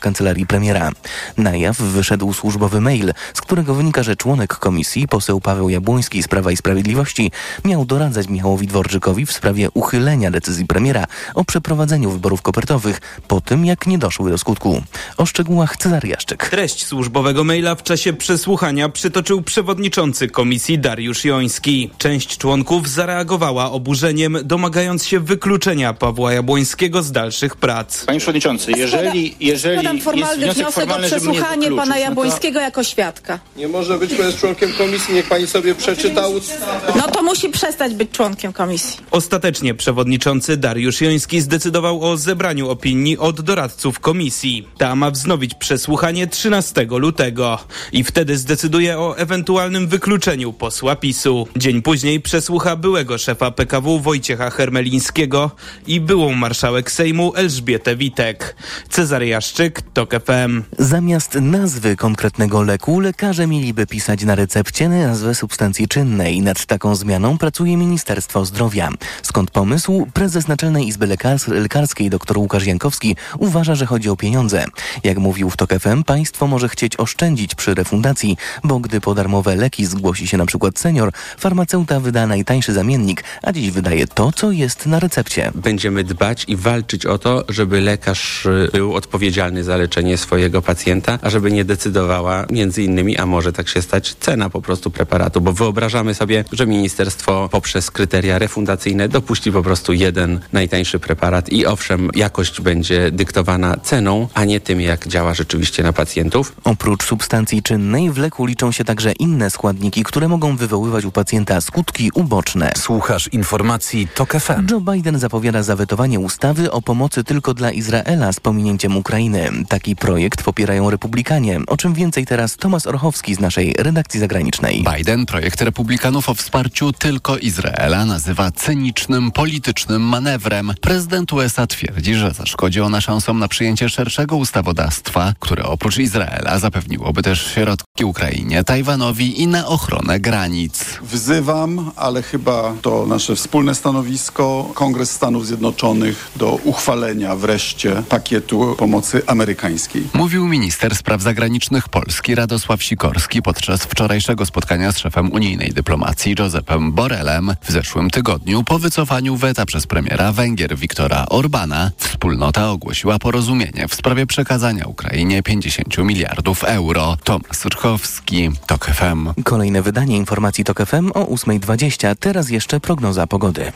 kancelarii premiera. Na jaw wyszedł służbowy mail, z którego wynika, że członek komisji, poseł Paweł Jabłoński z Prawa i Sprawiedliwości, miał doradzać Michałowi Dworczykowi w sprawie uchylenia decyzji premiera o przeprowadzeniu wyborów kopertowych po tym, jak nie doszły do skutku. O szczegółach Cezar Jaszczyk. Treść służbowego maila w czasie przesłuchania przytoczył przewodniczący komisji Dariusz Joński. Część członków zareagowała oburzeniem, domagając się wykluczenia Pawła Jabłońskiego z dalszych prac. Panie przewodniczący, jeżeli, jeżeli Składam formalny jest wniosek formalny, o przesłuchanie pana no Jabłońskiego jako świadka. Nie może być, bo jest członkiem komisji, niech pani sobie przeczyta ustawę. No to musi przestać być członkiem komisji. Ostatecznie przewodniczący Dariusz Joński zdecydował o zebraniu opinii od doradców komisji. Ta ma wznowić przesłuchanie 13 lutego i wtedy zdecyduje o ewentualnym wykluczeniu posła PiSu. Dzień później przesłucha byłego szefa PKW Wojciecha Hermelińskiego i byłą marszałek Sejmu Elżbietę Witek. Cezary Jaszczyk, TOK FM. Zamiast nazwy konkretnego leku, lekarze mieliby pisać na recepcie nazwę substancji czynnej. Nad taką zmianą pracuje Ministerstwo Zdrowia. Skąd pomysł? Prezes Naczelnej Izby Lekars Lekarskiej dr Łukasz Jankowski uważa, że chodzi o pieniądze. Jak mówił w TOK FM, państwo może chcieć oszczędzić przy refundacji, bo gdy po darmowe leki zgłosi się na przykład senior, farmaceuta wyda najtańszy zamiennik, a dziś wydaje to, co jest na recepcie. Będziemy dbać i walczyć o to, żeby lekarz y, był odpowiedzialny za leczenie swojego pacjenta, a żeby nie decydowała między innymi, a może tak się stać, cena po prostu preparatu, bo wyobrażamy sobie, że ministerstwo poprzez kryteria refundacyjne dopuści po prostu jeden najtańszy preparat i owszem, jakość będzie dyktowana ceną, a nie tym, jak działa rzeczywiście na pacjentów. Oprócz substancji czynnej w leku liczą się także inne składniki, które mogą wywoływać u pacjenta skutki uboczne. Słuchasz informacji TOK FM. Joe Biden zapowiada zawetowanie ustawy o pomocy tylko dla Izraela z pominięciem Ukrainy. Taki projekt popierają republikanie, o czym więcej teraz Tomasz Orchowski z naszej redakcji zagranicznej. Biden projekt republikanów o wsparciu tylko Izraela nazywa cynicznym politycznym manewrem. Prezydent USA twierdzi, że zaszkodzi ona szansom na przyjęcie szerszego ustawodawstwa, które oprócz Izraela zapewniłoby też środki Ukrainie, Tajwanowi i na ochronę granic. Wzywam, ale chyba to nasze wspólne stanowisko, Kongres Stanów Zjednoczonych do uchwalenia wreszcie pakietu pomocy amerykańskiej. Mówił minister spraw zagranicznych Polski Radosław Sikorski podczas wczorajszego spotkania z szefem unijnej dyplomacji Josepem Borelem. W zeszłym tygodniu po wycofaniu weta przez premiera Węgier Viktora Orbana wspólnota ogłosiła porozumienie w sprawie przekazania Ukrainie 50 miliardów euro. Tomasz Rchowski, TOK FM. Kolejne wydanie informacji TOK FM o 8.20. Teraz jeszcze prognoza pogody.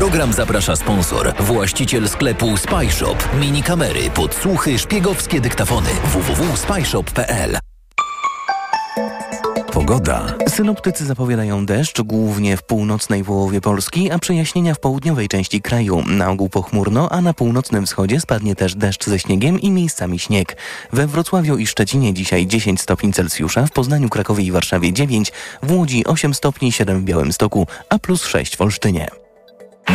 Program zaprasza sponsor, właściciel sklepu Spyshop. Mini kamery, podsłuchy, szpiegowskie dyktafony. www.spyshop.pl Pogoda. Synoptycy zapowiadają deszcz, głównie w północnej połowie Polski, a przejaśnienia w południowej części kraju. Na ogół pochmurno, a na północnym wschodzie spadnie też deszcz ze śniegiem i miejscami śnieg. We Wrocławiu i Szczecinie dzisiaj 10 stopni Celsjusza, w Poznaniu, Krakowie i Warszawie 9, w Łodzi 8 stopni 7 w Białymstoku, a plus 6 w Olsztynie.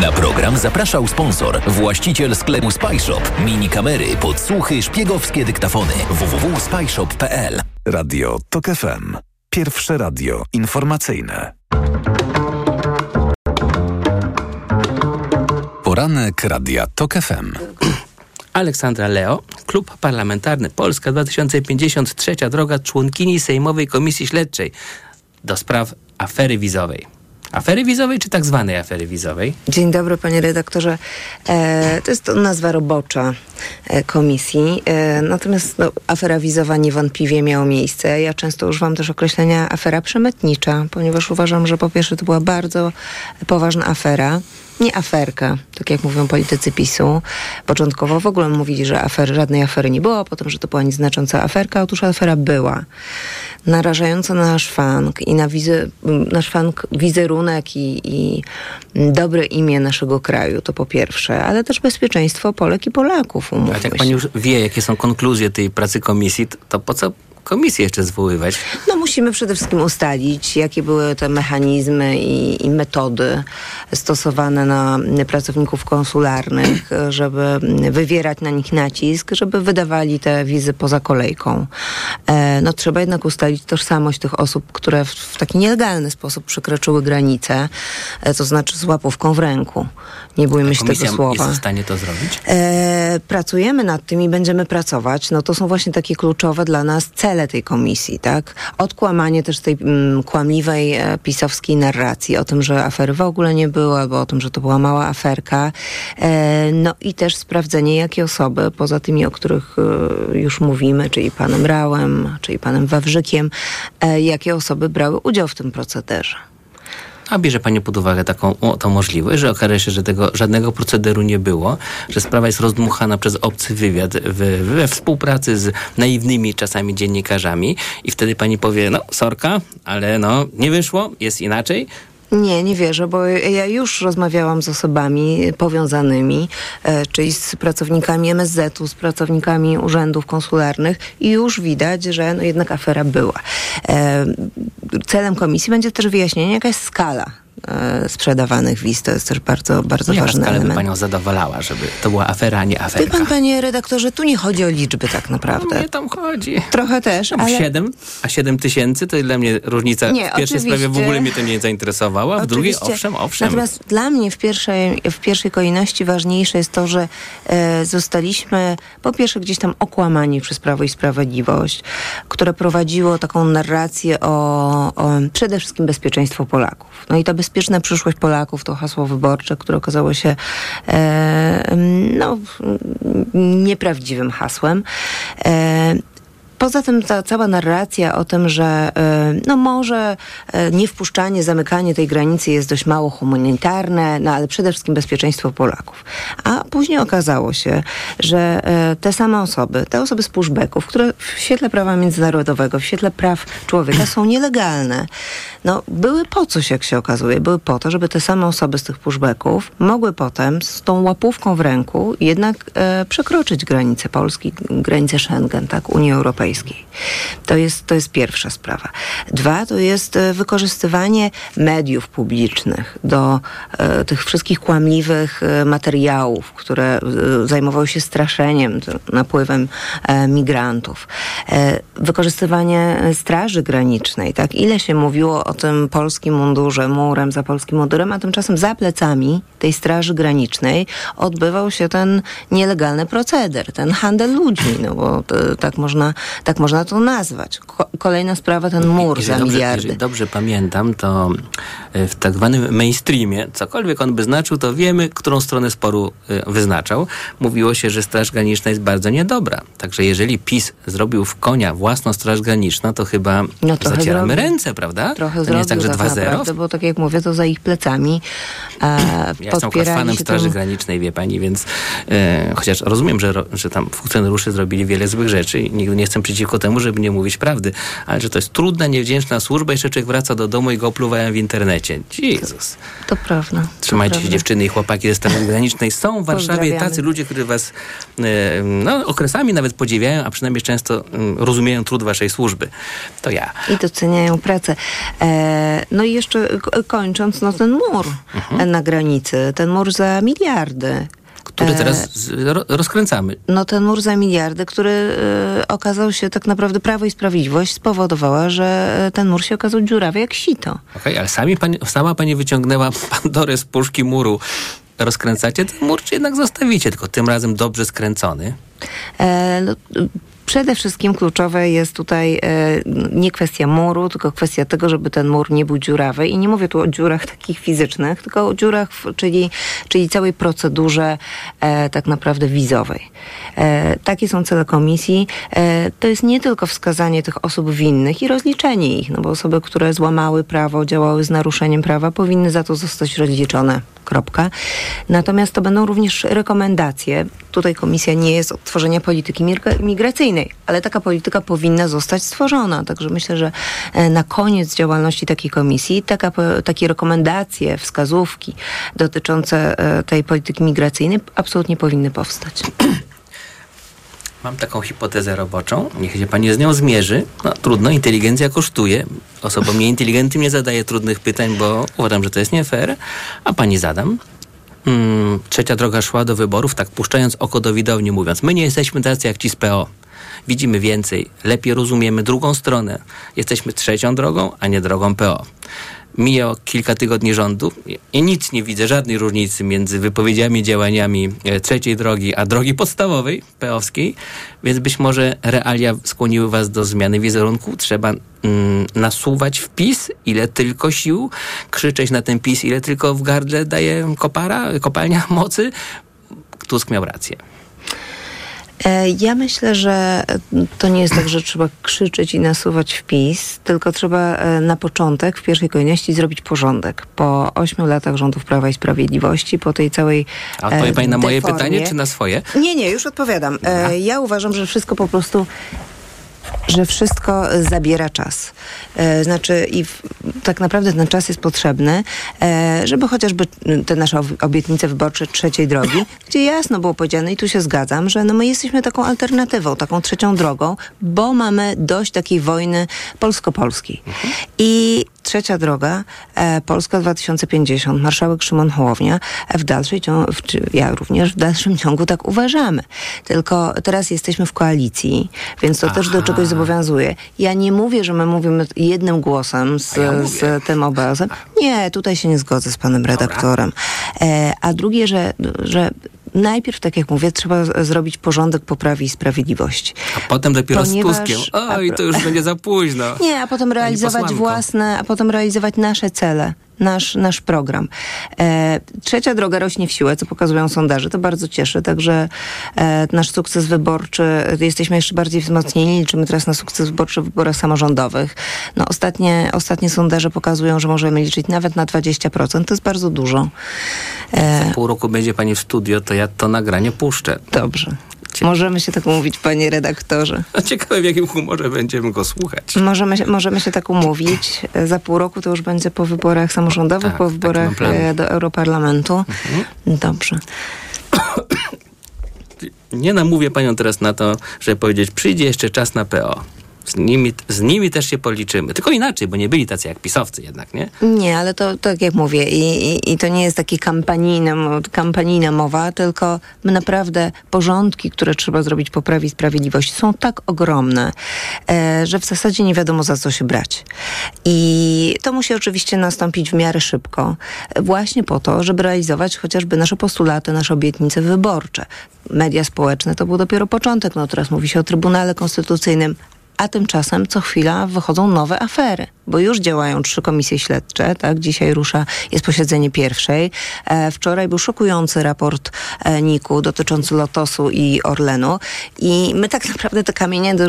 Na program zapraszał sponsor, właściciel sklepu Spyshop. Mini kamery, podsłuchy, szpiegowskie dyktafony. www.spyshop.pl Radio TOK FM. Pierwsze radio informacyjne. Poranek Radia TOK FM. Aleksandra Leo, Klub Parlamentarny Polska 2053, droga członkini Sejmowej Komisji Śledczej do spraw afery wizowej. Afery wizowej czy tak zwanej afery wizowej? Dzień dobry, panie redaktorze. E, to jest nazwa robocza e, komisji. E, natomiast no, afera wizowa niewątpliwie miała miejsce. Ja często używam też określenia afera przemytnicza, ponieważ uważam, że po pierwsze to była bardzo poważna afera. Nie aferka, tak jak mówią politycy PiSu. Początkowo w ogóle mówili, że afery, żadnej afery nie było, potem, że to była nieznacząca aferka. Otóż afera była. Narażająca na nasz funk i na, wizy, wizerunek i, i dobre imię naszego kraju, to po pierwsze, ale też bezpieczeństwo Polek i Polaków. A jak pani już wie, jakie są konkluzje tej pracy komisji, to po co komisję jeszcze zwoływać? No musimy przede wszystkim ustalić, jakie były te mechanizmy i, i metody stosowane na pracowników konsularnych, żeby wywierać na nich nacisk, żeby wydawali te wizy poza kolejką. E, no trzeba jednak ustalić tożsamość tych osób, które w, w taki nielegalny sposób przekroczyły granicę, e, to znaczy z łapówką w ręku. Nie bójmy się tego słowa. jest w stanie to zrobić? E, pracujemy nad tym i będziemy pracować. No to są właśnie takie kluczowe dla nas cele tej komisji, tak? Odkłamanie też tej mm, kłamliwej e, pisowskiej narracji o tym, że afery w ogóle nie było, albo o tym, że to była mała aferka. E, no i też sprawdzenie, jakie osoby, poza tymi, o których e, już mówimy, czyli panem Rałem, czyli panem Wawrzykiem, e, jakie osoby brały udział w tym procederze. A bierze Pani pod uwagę taką o, tą możliwość, że okaże się, że tego żadnego procederu nie było, że sprawa jest rozdmuchana przez obcy wywiad w, we współpracy z naiwnymi czasami dziennikarzami i wtedy Pani powie, no sorka, ale no nie wyszło, jest inaczej, Nie, nie wierzę, bo ja już rozmawiałam z osobami powiązanymi, e, czyli z pracownikami MSZ-u, z pracownikami urzędów konsularnych i już widać, że no jednak afera była. E, celem komisji będzie też wyjaśnienie, jaka jest skala sprzedawanych wiz. To jest też bardzo, bardzo jaka ważny element. Panią zadowalała, żeby to była afera, a nie Wie aferka? pan, panie redaktorze, tu nie chodzi o liczby tak naprawdę. Nie tam chodzi. Trochę też, No, ale... Siedem, a siedem tysięcy to dla mnie różnica. Nie, w pierwszej sprawie w ogóle mnie to nie zainteresowało, a w drugiej owszem, owszem. Natomiast dla mnie w pierwszej, w pierwszej kolejności ważniejsze jest to, że e, zostaliśmy po pierwsze gdzieś tam okłamani przez Prawo i Sprawiedliwość, które prowadziło taką narrację o, o przede wszystkim bezpieczeństwo Polaków. No i ta bezpieczna przyszłość Polaków to hasło wyborcze, które okazało się e, no, nieprawdziwym hasłem. E, Poza tym ta cała narracja o tym, że e, no może e, niewpuszczanie, zamykanie tej granicy jest dość mało humanitarne, no ale przede wszystkim bezpieczeństwo Polaków. A później okazało się, że e, te same osoby, te osoby z pushbacków, które w świetle prawa międzynarodowego, w świetle praw człowieka są nielegalne, no były po coś, jak się okazuje, były po to, żeby te same osoby z tych pushbacków mogły potem z tą łapówką w ręku jednak e, przekroczyć granicę Polski, granicę Schengen, tak, Unii Europejskiej. To jest, to jest pierwsza sprawa. Dwa, to jest e, wykorzystywanie mediów publicznych do e, tych wszystkich kłamliwych e, materiałów, które e, zajmowały się straszeniem, napływem e, migrantów. E, wykorzystywanie Straży Granicznej, tak? Ile się mówiło o tym polskim mundurze, murem za polskim mundurem, a tymczasem za plecami tej Straży Granicznej odbywał się ten nielegalny proceder, ten handel ludźmi, no bo tak, można, tak można to nazwać. Ko- kolejna sprawa, ten mur Jeżeli za dobrze, miliardy. Jeżeli dobrze pamiętam, to e, w tak zwanym mainstreamie, cokolwiek on by znaczył, to wiemy, którą stronę sporu e, wyznaczał. Mówiło się, że Straż Graniczna jest bardzo niedobra. Także jeżeli PiS zrobił w konia własną Straż Graniczną, to chyba No, zacieramy zrobił. ręce, prawda? Trochę to nie jest tak, że zrobił 2-0? naprawdę, bo tak jak mówię, to za ich plecami e, Ja jestem fanem Straży tym- Granicznej, wie pani, więc e, chociaż rozumiem, że, że tam funkcjonariusze zrobili wiele złych rzeczy i nigdy nie jestem przeciwko temu, żeby nie mówić prawdy, ale że to jest trudna, niewdzięczna służba, jeszcze człowiek wraca do domu i go opluwają w internecie. Jezus. To prawda. to Trzymajcie się prawda. dziewczyny i chłopaki ze Straży Granicznej. Są w Warszawie tacy ludzie, którzy was e, no, okresami nawet podziwiają, a przynajmniej często mm, rozumieją trud waszej służby. To ja. I doceniają pracę. E, no i jeszcze kończąc, no ten mur Mhm. e, na granicy, ten mur za miliardy. Który E, teraz rozkręcamy. No ten mur za miliardy, który e, okazał się tak naprawdę Prawo i Sprawiedliwość spowodowała, że e, ten mur się okazał dziurawy jak sito. Okej, ale sami pani, sama pani wyciągnęła Pandorę z puszki muru. Rozkręcacie ten mur, czy jednak zostawicie, tylko tym razem dobrze skręcony? E, no, Przede wszystkim kluczowe jest tutaj e, nie kwestia muru, tylko kwestia tego, żeby ten mur nie był dziurawy. I nie mówię tu o dziurach takich fizycznych, tylko o dziurach, czyli, czyli całej procedurze e, tak naprawdę wizowej. E, takie są cele komisji. To jest nie tylko wskazanie tych osób winnych i rozliczenie ich, no bo osoby, które złamały prawo, działały z naruszeniem prawa, powinny za to zostać rozliczone. Kropka. Natomiast to będą również rekomendacje. Tutaj komisja nie jest od tworzenia polityki migra- ale taka polityka powinna zostać stworzona. Także myślę, że e, na koniec działalności takiej komisji taka, takie rekomendacje, wskazówki dotyczące e, tej polityki migracyjnej absolutnie powinny powstać. Mam taką hipotezę roboczą, niech się pani z nią zmierzy. No trudno, inteligencja kosztuje. Osobom nieinteligentnym nie zadaję trudnych pytań, bo uważam, że to jest nie fair. A pani zadam. Hmm, trzecia droga szła do wyborów, tak puszczając oko do widowni, mówiąc, my nie jesteśmy tacy jak ci z PO. Widzimy więcej, lepiej rozumiemy drugą stronę. Jesteśmy trzecią drogą, a nie drogą PO. Mija kilka tygodni rządu i nic nie widzę, żadnej różnicy między wypowiedziami, działaniami e, trzeciej drogi, a drogi podstawowej, peowskiej, więc być może realia skłoniły was do zmiany wizerunku. Trzeba mm, nasuwać wpis, ile tylko sił, krzyczeć na ten PiS, ile tylko w gardle daje kopara, kopalnia mocy. Tusk miał rację. E, Ja myślę, że to nie jest tak, że trzeba krzyczeć i nasuwać wpis, tylko trzeba e, na początek, w pierwszej kolejności, zrobić porządek. Po ośmiu latach rządów Prawa i Sprawiedliwości, po tej całej. A odpowie pani na moje deformie- pytanie, czy na swoje? Nie, nie, już odpowiadam. E, Ja uważam, że wszystko po prostu że wszystko zabiera czas. E, znaczy i w, tak naprawdę ten czas jest potrzebny, e, żeby chociażby te nasze ob- obietnice wyborcze trzeciej drogi, gdzie jasno było powiedziane i tu się zgadzam, że no my jesteśmy taką alternatywą, taką trzecią drogą, bo mamy dość takiej wojny polsko-polskiej. I trzecia droga, e, Polska 2050, marszałek Szymon Hołownia, e, w dalszej ciągu, ja również w dalszym ciągu tak uważamy. Tylko teraz jesteśmy w koalicji, więc to też do czegoś zobowiązuje. Ja nie mówię, że my mówimy jednym głosem z, z tym obrazem. Nie, tutaj się nie zgodzę z panem redaktorem. E, a drugie, że, że najpierw, tak jak mówię, trzeba zrobić porządek po Prawie i Sprawiedliwości. A potem dopiero Ponieważ- z Tuskiem. Oj, to już będzie za późno. Nie, a potem realizować własne, a potem realizować nasze cele. Nasz, nasz program. E, trzecia droga rośnie w siłę, co pokazują sondaże. To bardzo cieszy. Także e, nasz sukces wyborczy, jesteśmy jeszcze bardziej wzmocnieni. Liczymy teraz na sukces wyborczy w wyborach samorządowych. No, ostatnie, ostatnie sondaże pokazują, że możemy liczyć nawet na 20%. To jest bardzo dużo. E, Za pół roku będzie pani w studio, to ja to nagranie puszczę. dobrze. Możemy się tak umówić, panie redaktorze. A ciekawe, w jakim humorze będziemy go słuchać. Możemy się, możemy się tak umówić. E, Za pół roku to już będzie po wyborach samorządowych, Tak, po wyborach e, do Europarlamentu. Dobrze. Nie namówię panią teraz na to, żeby powiedzieć, przyjdzie jeszcze czas na PO. Z nimi, z nimi też się policzymy. Tylko inaczej, bo nie byli tacy jak pisowcy jednak, nie? Nie, ale to tak jak mówię, i, i, i to nie jest takie kampanijne, mo- kampanijna mowa, tylko my naprawdę porządki, które trzeba zrobić po Prawie i Sprawiedliwości są tak ogromne, e, że w zasadzie nie wiadomo za co się brać. I to musi oczywiście nastąpić w miarę szybko, właśnie po to, żeby realizować chociażby nasze postulaty, nasze obietnice wyborcze. Media społeczne to był dopiero początek, no teraz mówi się o Trybunale Konstytucyjnym, a tymczasem co chwila wychodzą nowe afery, bo już działają trzy komisje śledcze, tak? Dzisiaj rusza, jest posiedzenie pierwszej. E, wczoraj był szokujący raport e, NIK-u dotyczący Lotosu i Orlenu i my tak naprawdę te kamienie do,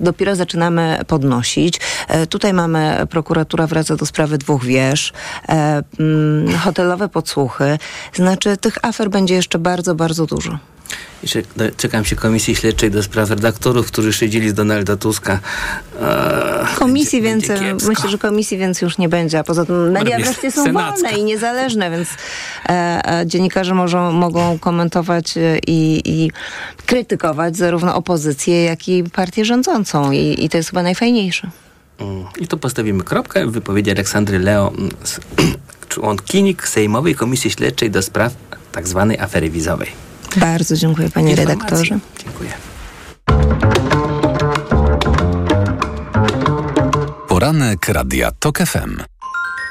dopiero zaczynamy podnosić. E, tutaj mamy, prokuratura wraca do sprawy dwóch wież, e, mm, hotelowe podsłuchy. Znaczy tych afer będzie jeszcze bardzo, bardzo dużo. Do- czekam się komisji śledczej do spraw redaktorów, którzy szydzili z Donalda Tuska. Eee, Komisji będzie- będzie więcej, kiepsko. myślę, że komisji więcej już nie będzie, a poza tym media Będzie wreszcie są senacka. wolne i niezależne, więc e, e, dziennikarze mogą, mogą komentować e, i, i krytykować zarówno opozycję, jak i partię rządzącą i, i to jest chyba najfajniejsze. Mm. I tu postawimy kropkę w wypowiedzi Aleksandry Leo, mm, członkini Sejmowej Komisji Śledczej do spraw tak zwanej afery wizowej. Bardzo dziękuję panie Informacji. redaktorze. Dziękuję. Poranek Radia TOK FM.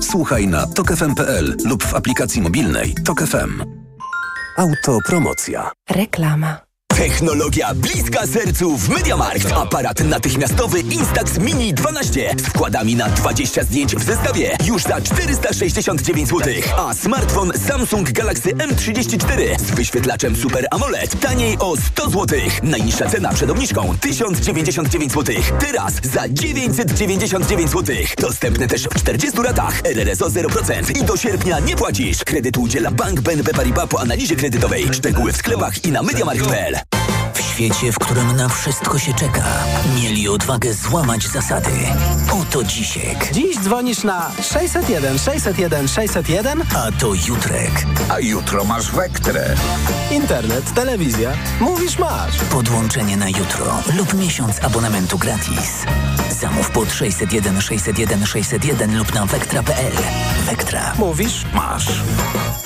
Słuchaj na tokefm.pl lub w aplikacji mobilnej Tok FM. Autopromocja. Reklama. Technologia bliska sercu w MediaMarkt. Aparat natychmiastowy Instax Mini 12 z wkładami na 20 zdjęć w zestawie już za 469 zł. A smartfon Samsung Galaxy M34 z wyświetlaczem Super AMOLED taniej o 100 zł. Najniższa cena przed obniżką 1099 zł. Teraz za 999 zł. Dostępne też w 40 ratach. RRSO 0% i do sierpnia nie płacisz. Kredyt udziela Bank BNP Paribas po analizie kredytowej. Szczegóły w sklepach i na mediamarkt.pl. W świecie, w którym na wszystko się czeka, mieli odwagę złamać zasady. Oto Dzisiek. Dziś dzwonisz na 601 601 601, a to Jutrek. A jutro masz Wektrę. Internet, telewizja. Mówisz masz. Podłączenie na jutro lub miesiąc abonamentu gratis. Zamów pod 601 601 601 lub na wektra.pl. Wektra. Mówisz masz.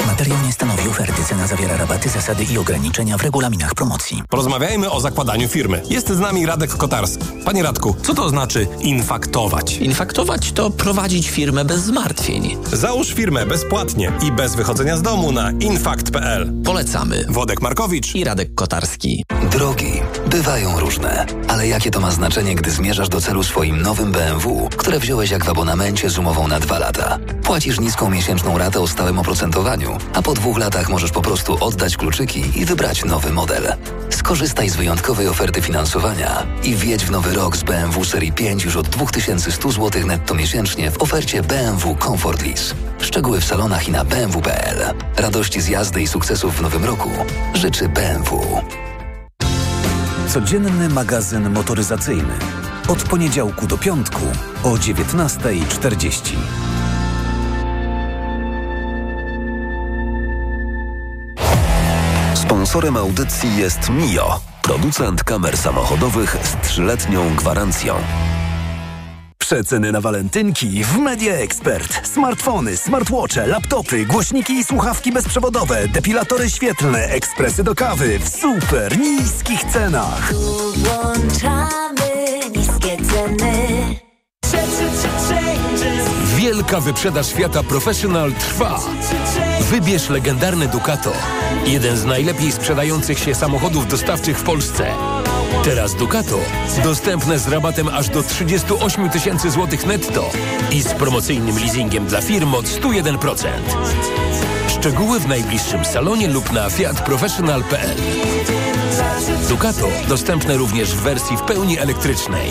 Materiał nie stanowi oferty. Cena zawiera rabaty, zasady i ograniczenia w regulaminach promocji. Porozmawiajmy o zakładaniu firmy. Jest z nami Radek Kotarski. Panie Radku, co to znaczy infaktować? Infaktować to prowadzić firmę bez zmartwień. Załóż firmę bezpłatnie i bez wychodzenia z domu na infakt.pl. Polecamy. Wodek Markowicz i Radek Kotarski. Drogi bywają różne, ale jakie to ma znaczenie, gdy zmierzasz do celu swoim nowym BMW, które wziąłeś jak w abonamencie z umową na dwa lata? Płacisz niską miesięczną ratę o stałym oprocentowaniu, a po dwóch latach możesz po prostu oddać kluczyki i wybrać nowy model. Skorzystaj z wyjątkowej oferty finansowania i wjedź w nowy rok z BMW Serii 5 już od 2100 zł netto miesięcznie w ofercie BMW Comfort Lease. Szczegóły w salonach i na bmw.pl. Radości z jazdy i sukcesów w nowym roku życzy BMW. Codzienny magazyn motoryzacyjny. Od poniedziałku do piątku o 19.40. Sponsorem audycji jest Mio, producent kamer samochodowych z trzyletnią gwarancją. Przeceny na walentynki w Media Expert. Smartfony, smartwatche, laptopy, głośniki i słuchawki bezprzewodowe, depilatory świetlne, ekspresy do kawy w super niskich cenach. Włączamy Wielka wyprzedaż świata Professional trwa. Wybierz legendarny Ducato. Jeden z najlepiej sprzedających się samochodów dostawczych w Polsce. Teraz Ducato dostępne z rabatem aż do 38 tysięcy złotych netto i z promocyjnym leasingiem dla firm od 101%. Szczegóły w najbliższym salonie lub na fiatprofessional.pl Ducato dostępne również w wersji w pełni elektrycznej.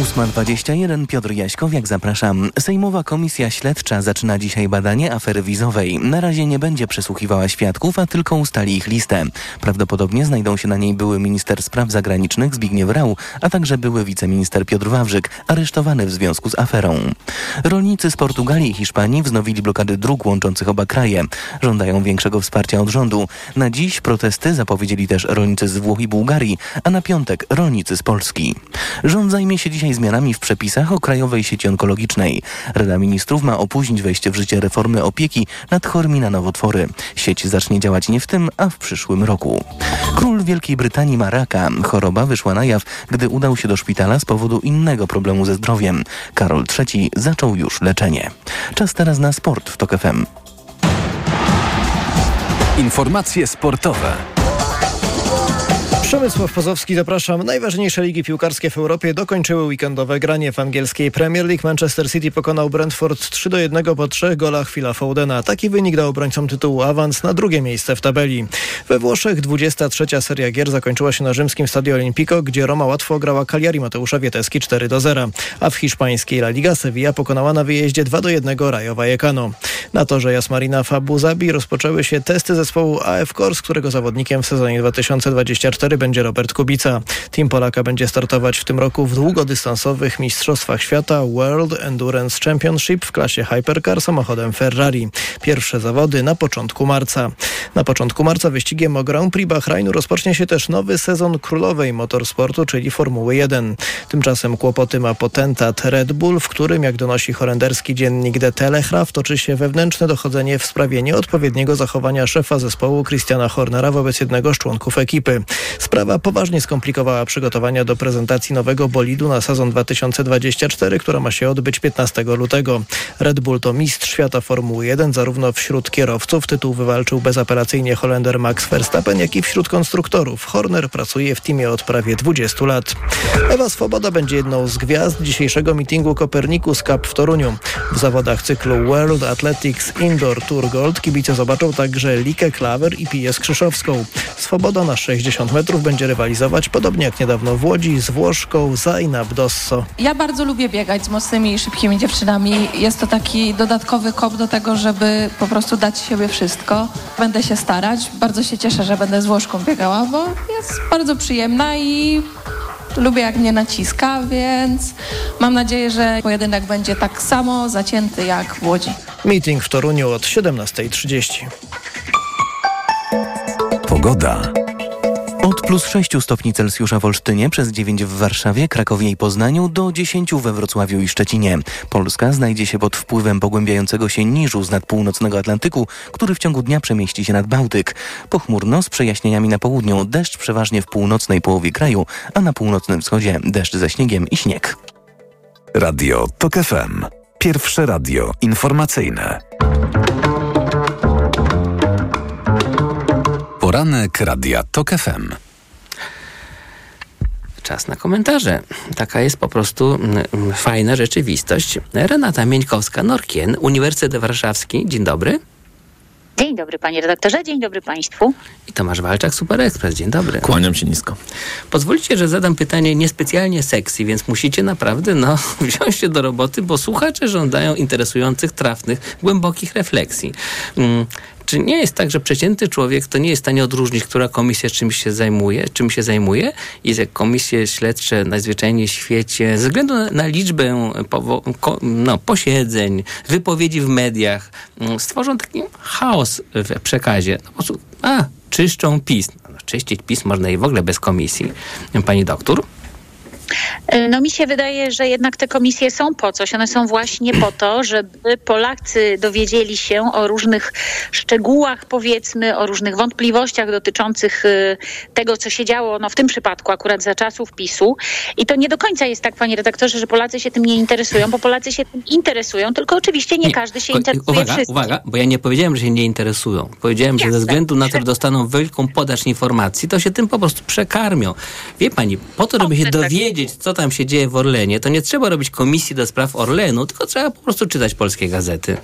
8.21 Piotr Jaśkowiak, zapraszam. Sejmowa Komisja Śledcza zaczyna dzisiaj badanie afery wizowej. Na razie nie będzie przesłuchiwała świadków, a tylko ustali ich listę. Prawdopodobnie znajdą się na niej były minister spraw zagranicznych Zbigniew Rau, a także były wiceminister Piotr Wawrzyk, aresztowany w związku z aferą. Rolnicy z Portugalii i Hiszpanii wznowili blokady dróg łączących oba kraje. Żądają większego wsparcia od rządu. Na dziś protesty zapowiedzieli też rolnicy z Włoch i Bułgarii, a na piątek rolnicy z Polski. Rząd zajmie się dzisiaj zmianami w przepisach o Krajowej Sieci Onkologicznej. Rada Ministrów ma opóźnić wejście w życie reformy opieki nad chorymi na nowotwory. Sieć zacznie działać nie w tym, a w przyszłym roku. Król Wielkiej Brytanii ma raka. Choroba wyszła na jaw, gdy udał się do szpitala z powodu innego problemu ze zdrowiem. Karol III zaczął już leczenie. Czas teraz na sport w TOK FM. Informacje sportowe. Przemysław Pozowski, zapraszam. Najważniejsze ligi piłkarskie w Europie dokończyły weekendowe granie w angielskiej Premier League. Manchester City pokonał Brentford 3 do 1 po trzech golach Phila Foudena. Taki wynik dał obrońcom tytułu awans na drugie miejsce w tabeli. We Włoszech 23. seria gier zakończyła się na rzymskim Stadio Olimpico, gdzie Roma łatwo grała Cagliari Mateusza Wieteski 4 do 0. A w hiszpańskiej La Liga Sevilla pokonała na wyjeździe 2 do 1 Rayo Vallecano. Na torze Jasmarina w Abu Zabi rozpoczęły się testy zespołu AF Kors, którego zawodnikiem w sezonie 2024 będzie Robert Kubica. Team Polaka będzie startować w tym roku w długodystansowych Mistrzostwach Świata World Endurance Championship w klasie Hypercar samochodem Ferrari. Pierwsze zawody na początku marca. Na początku marca wyścigiem o Grand Prix Bahrainu rozpocznie się też nowy sezon królowej motorsportu, czyli Formuły 1. Tymczasem kłopoty ma potentat Red Bull, w którym, jak donosi holenderski dziennik The Telegraph, toczy się wewnętrzne dochodzenie w sprawie nieodpowiedniego zachowania szefa zespołu Christiana Hornera wobec jednego z członków ekipy. Sprawa poważnie skomplikowała przygotowania do prezentacji nowego bolidu na sezon 2024, która ma się odbyć 15 lutego. Red Bull to mistrz świata Formuły 1, zarówno wśród kierowców tytuł wywalczył bezapelacyjnie Holender Max Verstappen, jak i wśród konstruktorów. Horner pracuje w teamie od prawie 20 lat. Ewa Swoboda będzie jedną z gwiazd dzisiejszego meetingu Copernicus Cup w Toruniu. W zawodach cyklu World Athletics Indoor Tour Gold kibice zobaczą także Likę Klawer i Piję Skrzyszowską. Swoboda na 60 metrów będzie rywalizować, podobnie jak niedawno w Łodzi, z Włoszką Zainab Dosso. Ja bardzo lubię biegać z mocnymi i szybkimi dziewczynami. Jest to taki dodatkowy kop do tego, żeby po prostu dać siebie wszystko. Będę się starać. Bardzo się cieszę, że będę z Włoszką biegała, bo jest bardzo przyjemna i lubię jak mnie naciska, więc mam nadzieję, że pojedynek będzie tak samo zacięty jak w Łodzi. Meeting w Toruniu od 17.30. Pogoda. Od plus 6 stopni Celsjusza w Olsztynie, przez 9 w Warszawie, Krakowie i Poznaniu do 10 we Wrocławiu i Szczecinie. Polska znajdzie się pod wpływem pogłębiającego się niżu z nad północnego Atlantyku, który w ciągu dnia przemieści się nad Bałtyk. Pochmurno z przejaśnieniami na południu, deszcz przeważnie w północnej połowie kraju, a na północnym wschodzie deszcz ze śniegiem i śnieg. Radio TOK FM. Pierwsze radio informacyjne. Poranek Radia TOK FM. Czas na komentarze. Taka jest po prostu mm, fajna rzeczywistość. Renata Mieńkowska-Norkien, Uniwersytet Warszawski. Dzień dobry. Dzień dobry panie redaktorze, dzień dobry państwu. I Tomasz Walczak, Super Express. Dzień dobry. Kłaniam się nisko. Pozwolicie, że zadam pytanie niespecjalnie sexy, więc musicie naprawdę no, wziąć się do roboty, bo słuchacze żądają interesujących, trafnych, głębokich refleksji. Czy nie jest tak, że przeciętny człowiek to nie jest w stanie odróżnić, która komisja czymś się zajmuje, czym się zajmuje? Jest jak komisje śledcze najzwyczajniej w świecie, ze względu na, na liczbę no, posiedzeń, wypowiedzi w mediach, mm, stworzą taki chaos w przekazie. No, po prostu, a, czyszczą PiS. No, czyścić PiS można i w ogóle bez komisji. Pani doktor? No mi się wydaje, że jednak te komisje są po coś. One są właśnie po to, żeby Polacy dowiedzieli się o różnych szczegółach, powiedzmy, o różnych wątpliwościach dotyczących y, tego, co się działo, no w tym przypadku akurat za czasów PiSu. I to nie do końca jest tak, panie redaktorze, że Polacy się tym nie interesują, bo Polacy się tym interesują, tylko oczywiście nie, nie każdy się interesuje Uwaga, wszystkim. uwaga, bo ja nie powiedziałem, że się nie interesują. Powiedziałem, Jasne. że ze względu na to, że dostaną wielką podaż informacji, to się tym po prostu przekarmią. Wie pani, po to, żeby się dowiedzieć, co tam się dzieje w Orlenie, to nie trzeba robić komisji do spraw Orlenu, tylko trzeba po prostu czytać polskie gazety.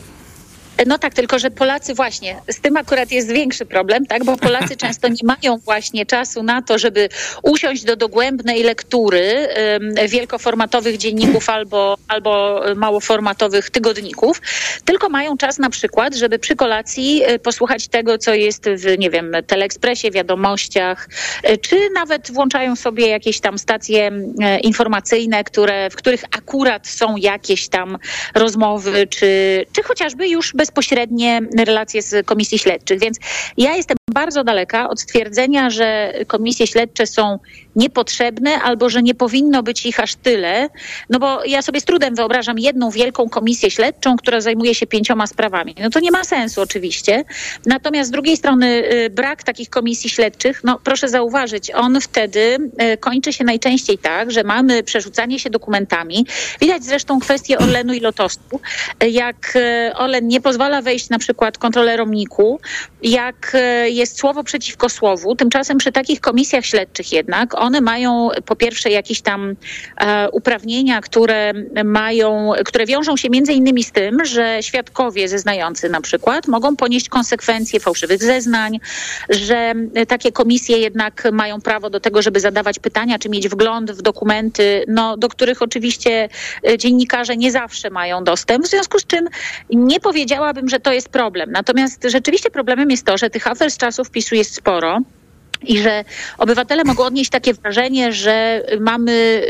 No tak, tylko że Polacy właśnie, z tym akurat jest większy problem, tak, bo Polacy często nie mają właśnie czasu na to, żeby usiąść do dogłębnej lektury um, wielkoformatowych dzienników albo, albo małoformatowych tygodników, tylko mają czas na przykład, żeby przy kolacji e, posłuchać tego, co jest w, nie wiem, Teleekspresie, wiadomościach, e, czy nawet włączają sobie jakieś tam stacje e, informacyjne, które, w których akurat są jakieś tam rozmowy, czy, czy chociażby już bez bezpośrednie relacje z komisji śledczych. Więc ja jestem bardzo daleka od stwierdzenia, że komisje śledcze są niepotrzebne albo że nie powinno być ich aż tyle. No bo ja sobie z trudem wyobrażam jedną wielką komisję śledczą, która zajmuje się pięcioma sprawami. No to nie ma sensu oczywiście. Natomiast z drugiej strony y, brak takich komisji śledczych, no proszę zauważyć, on wtedy y, kończy się najczęściej tak, że mamy przerzucanie się dokumentami. Widać zresztą kwestię Orlenu i Lotosu. Jak y, Orlen nie pozwala wejść na przykład kontrolerom NIK-u, jak jest słowo przeciwko słowu. Tymczasem przy takich komisjach śledczych jednak one mają po pierwsze jakieś tam e, uprawnienia, które mają, które wiążą się między innymi z tym, że świadkowie zeznający na przykład mogą ponieść konsekwencje fałszywych zeznań, że takie komisje jednak mają prawo do tego, żeby zadawać pytania, czy mieć wgląd w dokumenty, no, do których oczywiście e, dziennikarze nie zawsze mają dostęp, w związku z czym nie powiedziałabym, że to jest problem. Natomiast rzeczywiście problemem jest to, że tych afer z czasów PiSu jest sporo i że obywatele mogą odnieść takie wrażenie, że mamy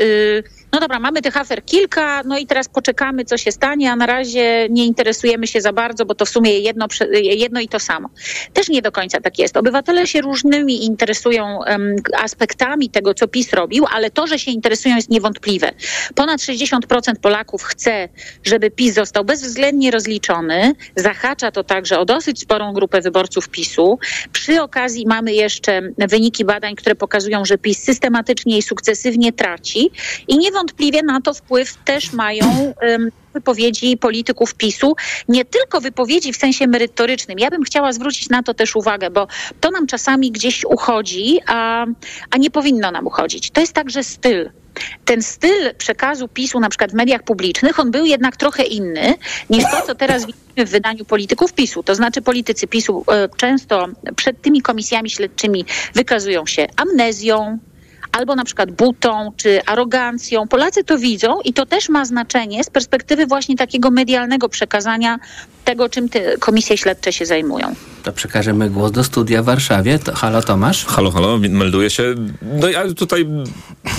no dobra, mamy tych afer kilka, no i teraz poczekamy, co się stanie, a na razie nie interesujemy się za bardzo, bo to w sumie jedno, jedno i to samo. Też nie do końca tak jest. Obywatele się różnymi interesują um, aspektami tego, co PiS robił, ale to, że się interesują jest niewątpliwe. Ponad 60% Polaków chce, żeby PiS został bezwzględnie rozliczony. Zahacza to także o dosyć sporą grupę wyborców PiSu. Przy okazji mamy jeszcze wyniki badań, które pokazują, że PiS systematycznie i sukcesywnie traci i niewątpliwie na to wpływ też mają wypowiedzi polityków PiSu, nie tylko wypowiedzi w sensie merytorycznym. Ja bym chciała zwrócić na to też uwagę, bo to nam czasami gdzieś uchodzi, a, a nie powinno nam uchodzić. To jest także styl. Ten styl przekazu PiSu na przykład w mediach publicznych, on był jednak trochę inny niż to, co teraz widzimy w wydaniu polityków PiSu. To znaczy politycy PiSu e, często przed tymi komisjami śledczymi wykazują się amnezją, albo na przykład butą czy arogancją. Polacy to widzą i to też ma znaczenie z perspektywy właśnie takiego medialnego przekazania tego, czym te komisje śledcze się zajmują. To przekażemy głos do studia w Warszawie. To, halo Tomasz? Halo, halo, melduję się. No ja tutaj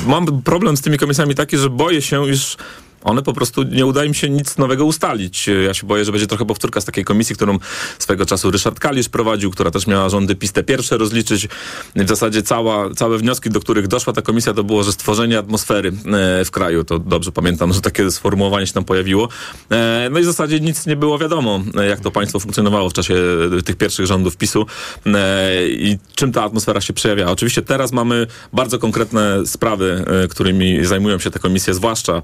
mam problem z tymi komisjami taki, że boję się, iż one po prostu nie uda im się nic nowego ustalić. Ja się boję, że będzie trochę powtórka z takiej komisji, którą swego czasu Ryszard Kalisz prowadził, która też miała rządy PiS te pierwsze rozliczyć. W zasadzie cała, całe wnioski, do których doszła ta komisja, to było, że stworzenie atmosfery e, w kraju. To dobrze pamiętam, że takie sformułowanie się tam pojawiło. E, no i w zasadzie nic nie było wiadomo, e, jak to państwo funkcjonowało w czasie tych pierwszych rządów PiSu i czym ta atmosfera się przejawia. Oczywiście teraz mamy bardzo konkretne sprawy, którymi zajmują się te komisje, zwłaszcza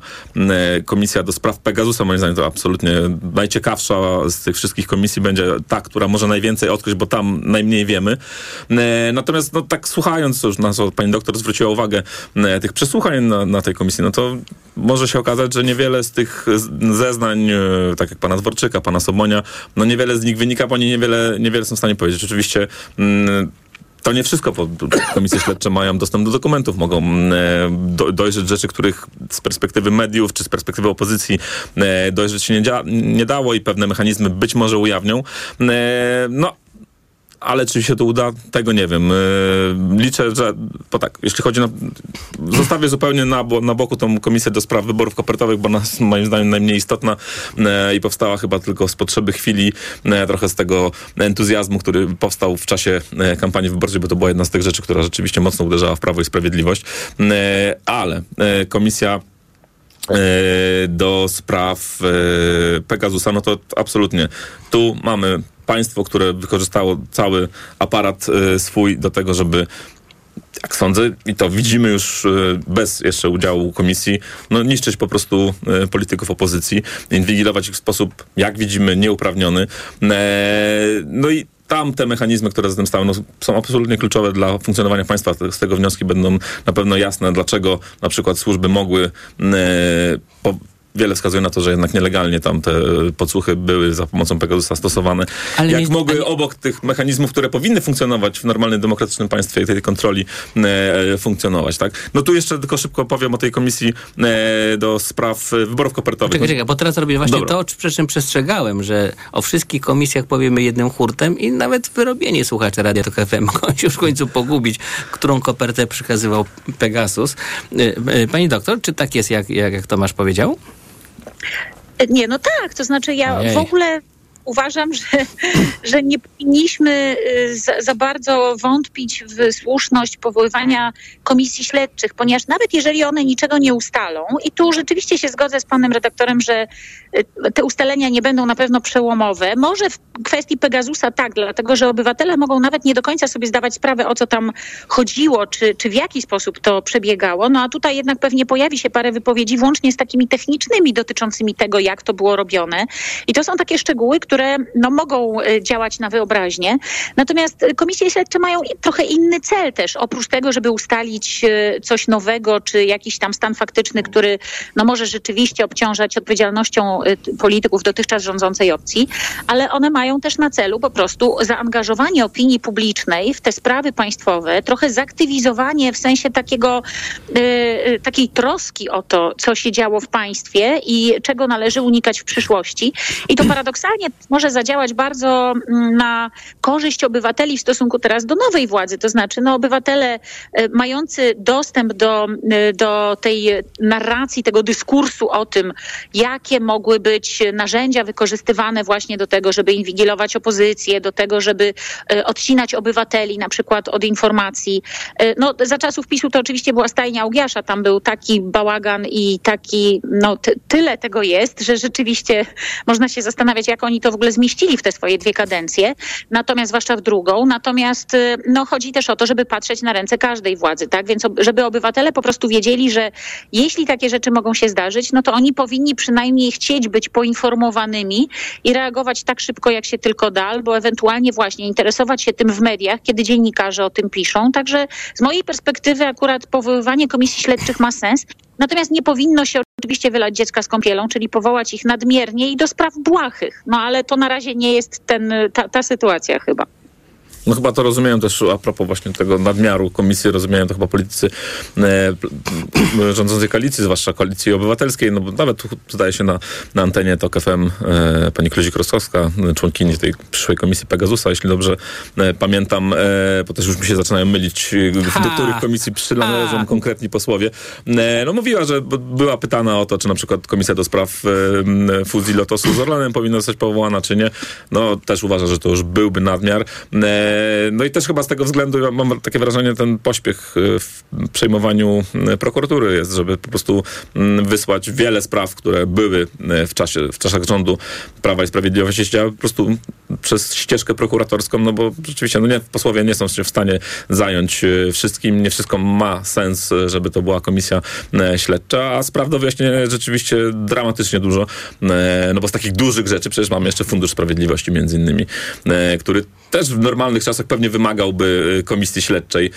komisja do spraw Pegasusa, moim zdaniem to absolutnie najciekawsza z tych wszystkich komisji będzie ta, która może najwięcej odkryć, bo tam najmniej wiemy. E, natomiast no tak słuchając, już na co pani doktor zwróciła uwagę, e, tych przesłuchań na, na tej komisji, no to może się okazać, że niewiele z tych zeznań, e, tak jak pana Dworczyka, pana Sobonia, no niewiele z nich wynika, bo oni niewiele, niewiele są w stanie powiedzieć. Oczywiście mm, to nie wszystko, bo komisje śledcze mają dostęp do dokumentów, mogą mm, e, dojrzeć rzeczy, których z perspektywy mediów czy z perspektywy opozycji e, dojrzeć się nie, nie dało i pewne mechanizmy być może ujawnią. E, no, ale czy się to uda, tego nie wiem. E, liczę, że, bo tak, jeśli chodzi na, zostawię zupełnie na, na boku tą komisję do spraw wyborów kopertowych, bo ona jest moim zdaniem najmniej istotna e, i powstała chyba tylko z potrzeby chwili, e, trochę z tego entuzjazmu, który powstał w czasie kampanii wyborczej, bo to była jedna z tych rzeczy, która rzeczywiście mocno uderzała w Prawo i Sprawiedliwość. Ale komisja do spraw Pegasusa, no to absolutnie tu mamy państwo, które wykorzystało cały aparat y, swój do tego, żeby jak sądzę, i to widzimy już y, bez jeszcze udziału komisji, no niszczyć po prostu y, polityków opozycji, inwigilować ich w sposób, jak widzimy, nieuprawniony. E, no i tam te mechanizmy, które za tym stały, no, są absolutnie kluczowe dla funkcjonowania państwa. Z tego wnioski będą na pewno jasne, dlaczego na przykład służby mogły e, po, wiele wskazuje na to, że jednak nielegalnie tam te podsłuchy były za pomocą Pegasusa stosowane. Ale Jak nie, mogły obok tych mechanizmów, które powinny funkcjonować w normalnym, demokratycznym państwie tej kontroli e, funkcjonować, tak? No tu jeszcze tylko szybko powiem o tej komisji e, do spraw wyborów kopertowych. Czekaj, czekaj, bo teraz robię właśnie Dobra. to, przy czym przestrzegałem, że o wszystkich komisjach powiemy jednym hurtem i nawet wyrobienie słuchacze Radia Tok FM mogą się już w końcu pogubić, którą kopertę przekazywał Pegasus. E, e, pani doktor, czy tak jest, jak, jak, jak Tomasz powiedział? Nie, no tak, to znaczy ja Ojej. w ogóle uważam, że, że nie powinniśmy y, za, za, bardzo wątpić w słuszność powoływania komisji śledczych, ponieważ nawet jeżeli one niczego nie ustalą, i tu rzeczywiście się zgodzę z panem redaktorem, że y, te ustalenia nie będą na pewno przełomowe, może w kwestii Pegasusa tak, dlatego że obywatele mogą nawet nie do końca sobie zdawać sprawę, o co tam chodziło, czy, czy w jaki sposób to przebiegało, no a tutaj jednak pewnie pojawi się parę wypowiedzi, włącznie z takimi technicznymi dotyczącymi tego, jak to było robione. I to są takie szczegóły, które które no, mogą e, działać na wyobraźnię. Natomiast komisje śledcze mają trochę inny cel też, oprócz tego, żeby ustalić e, coś nowego, czy jakiś tam stan faktyczny, który no, może rzeczywiście obciążać odpowiedzialnością e, polityków dotychczas rządzącej opcji, ale one mają też na celu po prostu zaangażowanie opinii publicznej w te sprawy państwowe, trochę zaktywizowanie w sensie takiego, takiej troski o to, co się działo w państwie i czego należy unikać w przyszłości. I to paradoksalnie może zadziałać bardzo mm, na korzyść obywateli w stosunku teraz do nowej władzy. To znaczy, no, obywatele e, mający dostęp do, e, do tej narracji, tego dyskursu o tym, jakie mogły być narzędzia wykorzystywane właśnie do tego, żeby inwigilować opozycję, do tego, żeby e, odcinać obywateli na przykład od informacji. No, za czasów PiSu to oczywiście była stajnia Augiasza, tam był taki bałagan i taki, no ty, tyle tego jest, że rzeczywiście można się zastanawiać, jak oni to w ogóle zmieścili w te swoje dwie kadencje, natomiast zwłaszcza w drugą. Natomiast y, no, chodzi też o to, żeby patrzeć na ręce każdej władzy, tak? Więc żeby obywatele po prostu wiedzieli, że jeśli takie rzeczy mogą się zdarzyć, no to oni powinni przynajmniej chcieć być poinformowanymi i reagować tak szybko, jak się tylko da, albo ewentualnie właśnie interesować się tym w mediach, kiedy dziennikarze o tym piszą. Także z mojej perspektywy akurat powoływanie komisji śledczych ma sens. Natomiast nie powinno się oczywiście wylać dziecka z kąpielą, czyli powołać ich nadmiernie i do spraw błahych. No ale to na razie nie jest ten, ta, ta sytuacja chyba. No chyba to rozumieją też a propos właśnie tego nadmiaru komisji, rozumieją to chyba politycy e, rządzącej koalicji, zwłaszcza koalicji obywatelskiej, no bo nawet tu zdaje się na, na antenie TOK FM e, pani Kluzik-Rostowska, e, członkini tej przyszłej komisji Pegasusa, jeśli dobrze e, pamiętam, e, bo też już mi się zaczynają mylić, e, do Ha. których komisji przynależą konkretni posłowie. E, no mówiła, że była pytana o to, czy na przykład komisja do spraw fuzji Lotosu z Orlenem powinna zostać powołana, czy nie. No też uważa, że to już byłby nadmiar. E, no i też chyba z tego względu mam takie wrażenie, ten pośpiech e, w przejmowaniu e, prokuratury jest, żeby po prostu mm, wysłać wiele spraw, które były e, w czasie, w czasach rządu Prawa i Sprawiedliwości, się po prostu przez ścieżkę prokuratorską, no bo rzeczywiście no nie, posłowie nie są się w stanie zająć e, wszystkim, nie wszystko ma sens, e, żeby to była komisja e, śledcza, a spraw do wyjaśnienia rzeczywiście dramatycznie dużo, no bo z takich dużych rzeczy przecież mamy jeszcze Fundusz Sprawiedliwości między innymi, który też w normalnych czasach pewnie wymagałby komisji śledczej,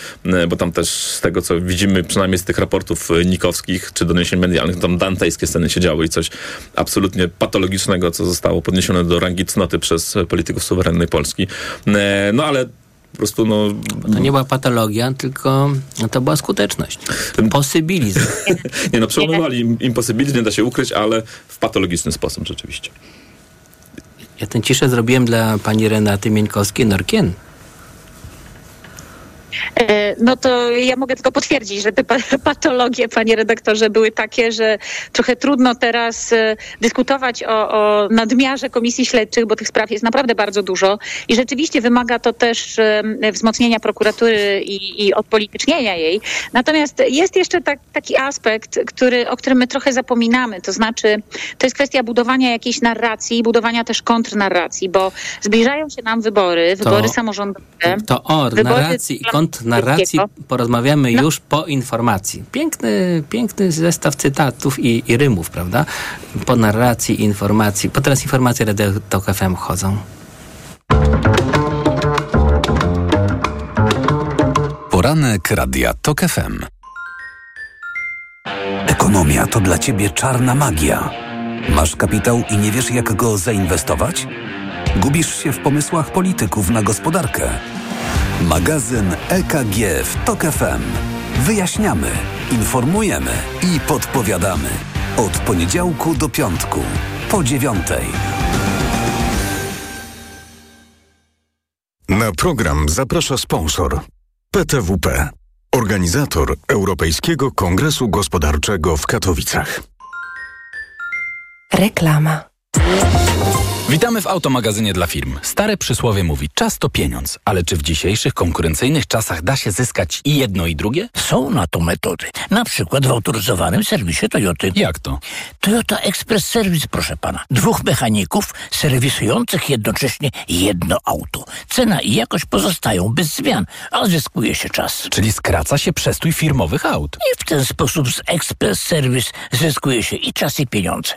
bo tam też z tego, co widzimy, przynajmniej z tych raportów nikowskich czy doniesień medialnych, tam dantejskie sceny się działy i coś absolutnie patologicznego, co zostało podniesione do rangi cnoty przez e, polityków suwerennej Polski. E, No ale po prostu no... To nie była patologia, tylko to była skuteczność. Posybizm. Nie no, przełamywali im- impossibility, nie da się ukryć, ale w patologiczny sposób rzeczywiście. Ja tę ciszę zrobiłem dla pani Renaty Mieńkowskiej-Norkien. E, No to ja mogę tylko potwierdzić, że te pa- patologie, panie redaktorze, były takie, że trochę trudno teraz e, dyskutować o, o nadmiarze komisji śledczych, bo tych spraw jest naprawdę bardzo dużo i rzeczywiście wymaga to też wzmocnienia prokuratury i, i odpolitycznienia jej. Natomiast jest jeszcze tak, taki aspekt, który, o którym my trochę zapominamy, to znaczy to jest kwestia budowania jakiejś narracji, budowania też kontrnarracji, bo zbliżają się nam wybory, wybory samorządowe. To o wybory narracji i kontrnarracji porozmawiamy No. już po informacji. Piękny, piękny zestaw cytatów i, i rymów, prawda? Po narracji, informacji. Po teraz informacje Radio Tok FM chodzą. Poranek Radia TOK FM. Ekonomia to dla ciebie czarna magia. Masz kapitał i nie wiesz, jak go zainwestować? Gubisz się w pomysłach polityków na gospodarkę. Magazyn EKG w TOK FM. Wyjaśniamy, informujemy i podpowiadamy. Od poniedziałku do piątku, po dziewiątej. Na program zaprasza sponsor PTWP, organizator Europejskiego Kongresu Gospodarczego w Katowicach. Reklama. Witamy w automagazynie dla firm. Stare przysłowie mówi, czas to pieniądz, ale czy w dzisiejszych konkurencyjnych czasach da się zyskać i jedno i drugie? Są na to metody. Na przykład w autoryzowanym serwisie Toyoty. Jak to? Toyota Express Service, proszę pana. Dwóch mechaników serwisujących jednocześnie jedno auto. Cena i jakość pozostają bez zmian, a zyskuje się czas. Czyli skraca się przestój firmowych aut. I w ten sposób z Express Service zyskuje się i czas i pieniądze.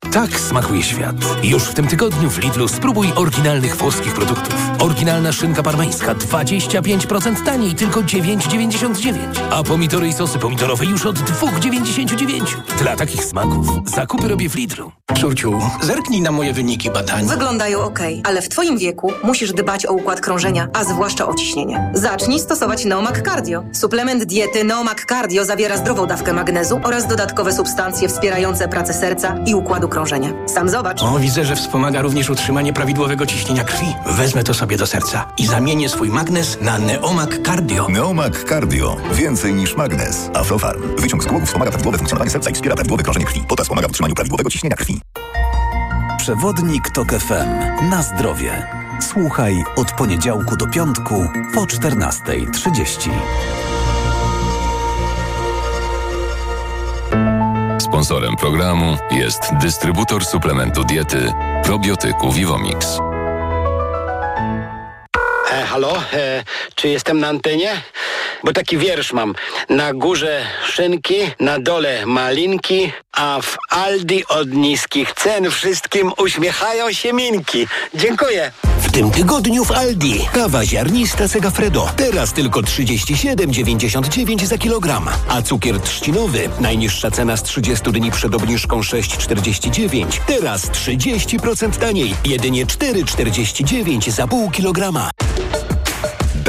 Tak smakuje świat. Już w tym tygodniu w Lidlu spróbuj oryginalnych włoskich produktów. Oryginalna szynka parmeńska 25% taniej, tylko 9,99. A pomidory i sosy pomidorowe już od 2,99. Dla takich smaków zakupy robię w Lidlu. Córciu, zerknij na moje wyniki badań. Wyglądają ok, ale w Twoim wieku musisz dbać o układ krążenia, a zwłaszcza o ciśnienie. Zacznij stosować Neomak Cardio. Suplement diety Neomak Cardio zawiera zdrową dawkę magnezu oraz dodatkowe substancje wspierające pracę serca i układu krążenia. Sam zobacz. O, widzę, że wspomaga również utrzymanie prawidłowego ciśnienia krwi. Wezmę to sobie do serca i zamienię swój magnes na Neomag Cardio. Neomag Cardio. Więcej niż magnes. Aflofarm. Wyciąg z głowy wspomaga prawidłowe funkcjonowanie serca i wspiera prawidłowe krążenie krwi. Potas pomaga w utrzymaniu prawidłowego ciśnienia krwi. Przewodnik TOK FM. Na zdrowie. Słuchaj od poniedziałku do piątku po 14.30. Sponsorem programu jest dystrybutor suplementu diety probiotyku Vivomix. Halo, e, czy jestem na antenie? Bo taki wiersz mam. Na górze szynki, na dole malinki, a w Aldi od niskich cen wszystkim uśmiechają się minki. Dziękuję. W tym tygodniu w Aldi kawa ziarnista Segafredo. Teraz tylko 37,99 za kilogram. A cukier trzcinowy, najniższa cena z 30 dni przed obniżką 6,49. Teraz 30% taniej. Jedynie 4,49 za pół kilograma.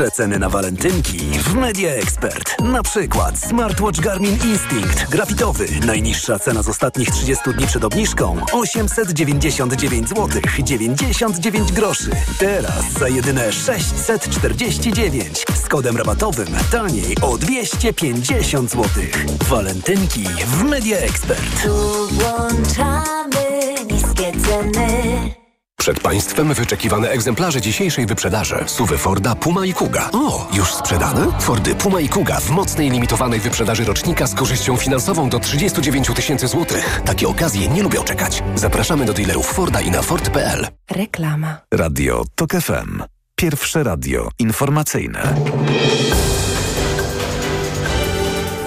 Expert. Przeceny na walentynki w Media Expert. Na przykład smartwatch Garmin Instinct grafitowy. Najniższa cena z ostatnich 30 dni przed obniżką 899 zł 99 groszy. Teraz za jedyne 649 z kodem rabatowym taniej o 250 zł. Walentynki w Media Expert. Tu włączamy niskie ceny. Przed Państwem wyczekiwane egzemplarze dzisiejszej wyprzedaży. Suwy Forda, Puma i Kuga. O, już sprzedane? Fordy Puma i Kuga w mocnej limitowanej wyprzedaży rocznika z korzyścią finansową do 39 tysięcy złotych. Takie okazje nie lubią czekać. Zapraszamy do dealerów Forda i na Ford.pl. Reklama. Radio TOK FM. Pierwsze radio informacyjne.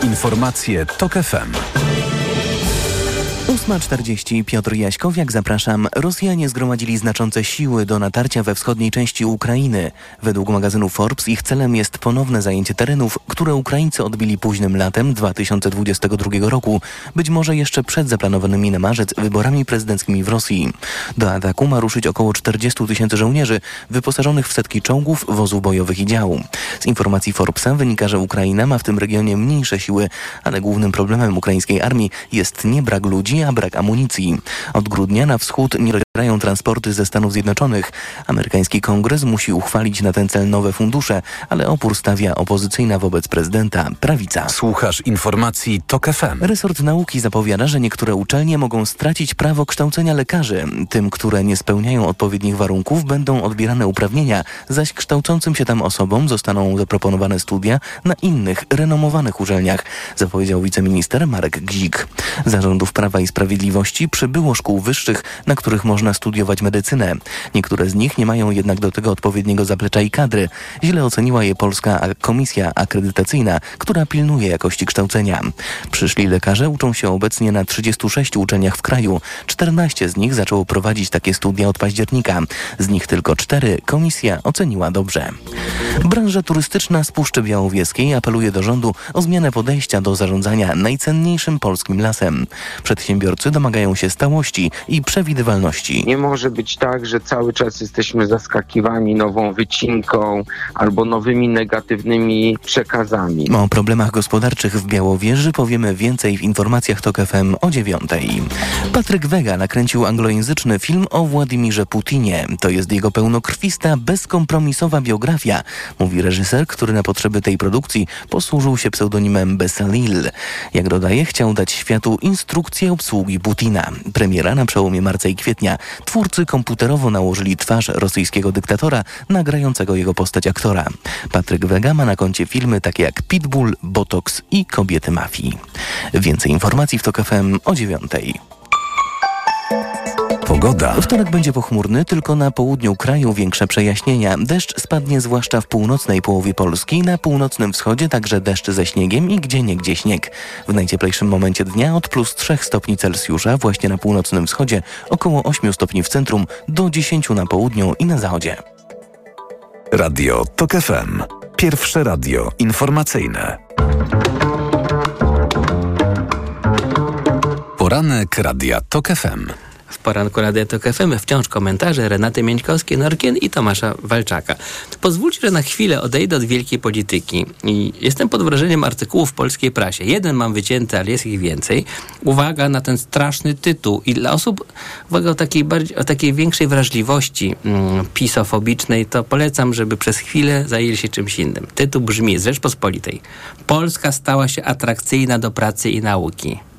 Informacje TOK FM. 8.40 Piotr Jaśkowiak, zapraszam. Rosjanie zgromadzili znaczące siły do natarcia we wschodniej części Ukrainy. Według magazynu Forbes ich celem jest ponowne zajęcie terenów, które Ukraińcy odbili późnym latem 2022 roku, być może jeszcze przed zaplanowanymi na marzec wyborami prezydenckimi w Rosji. Do ataku ma ruszyć około 40 tysięcy żołnierzy wyposażonych w setki czołgów, wozów bojowych i działu. Z informacji Forbesa wynika, że Ukraina ma w tym regionie mniejsze siły, ale głównym problemem ukraińskiej armii jest nie brak ludzi, a brak amunicji. Od grudnia na wschód nie docierają transporty ze Stanów Zjednoczonych. Amerykański kongres musi uchwalić na ten cel nowe fundusze, ale opór stawia opozycyjna wobec prezydenta prawica. Słuchasz informacji TOK FM. Resort nauki zapowiada, że niektóre uczelnie mogą stracić prawo kształcenia lekarzy. Tym, które nie spełniają odpowiednich warunków, będą odbierane uprawnienia, zaś kształcącym się tam osobom zostaną zaproponowane studia na innych, renomowanych uczelniach, zapowiedział wiceminister Marek Gzik. Zarządów Prawa i Sprawiedliwości przybyło szkół wyższych, na których można studiować medycynę. Niektóre z nich nie mają jednak do tego odpowiedniego zaplecza i kadry. Źle oceniła je Polska Komisja Akredytacyjna, która pilnuje jakości kształcenia. Przyszli lekarze uczą się obecnie na 36 uczelniach w kraju. 14 z nich zaczęło prowadzić takie studia od października. Z nich tylko 4 komisja oceniła dobrze. Branża turystyczna z Puszczy Białowieskiej apeluje do rządu o zmianę podejścia do zarządzania najcenniejszym polskim lasem. Przedsiębiorcy domagają się stałości i przewidywalności. Nie może być tak, że cały czas jesteśmy zaskakiwani nową wycinką albo nowymi negatywnymi przekazami. O problemach gospodarczych w Białowieży powiemy więcej w informacjach TOK FM o dziewiątej. Patryk Wega nakręcił anglojęzyczny film o Władimirze Putinie. To jest jego pełnokrwista, bezkompromisowa biografia, mówi reżyser, który na potrzeby tej produkcji posłużył się pseudonimem Besalil. Jak dodaje, chciał dać światu instrukcję obsługi Putina. Premiera na przełomie marca i kwietnia. Twórcy komputerowo nałożyli twarz rosyjskiego dyktatora, nagrającego jego postać aktora. Patryk Wega ma na koncie filmy takie jak Pitbull, Botox i Kobiety Mafii. Więcej informacji w TOK FM o dziewiątej. Pogoda. Wtorek będzie pochmurny, tylko na południu kraju większe przejaśnienia. Deszcz spadnie zwłaszcza w północnej połowie Polski, na północnym wschodzie także deszcz ze śniegiem i gdzie niegdzie śnieg. W najcieplejszym momencie dnia od plus 3 stopni Celsjusza właśnie na północnym wschodzie, około 8 stopni w centrum, do 10 na południu i na zachodzie. Radio TOK FM. Pierwsze radio informacyjne. Poranek Radia TOK FM. W poranku Radia Tok FM wciąż komentarze Renaty Mieńkowskiej-Norkien i Tomasza Walczaka. Pozwólcie, że na chwilę odejdę od wielkiej polityki. I jestem pod wrażeniem artykułów w polskiej prasie. Jeden mam wycięty, ale jest ich więcej. Uwaga na ten straszny tytuł. I dla osób, uwaga, o takiej, bardziej, o takiej większej wrażliwości mm, pisofobicznej, to polecam, żeby przez chwilę zajęli się czymś innym. Tytuł brzmi z Rzeczpospolitej. Polska stała się atrakcyjna do pracy i nauki.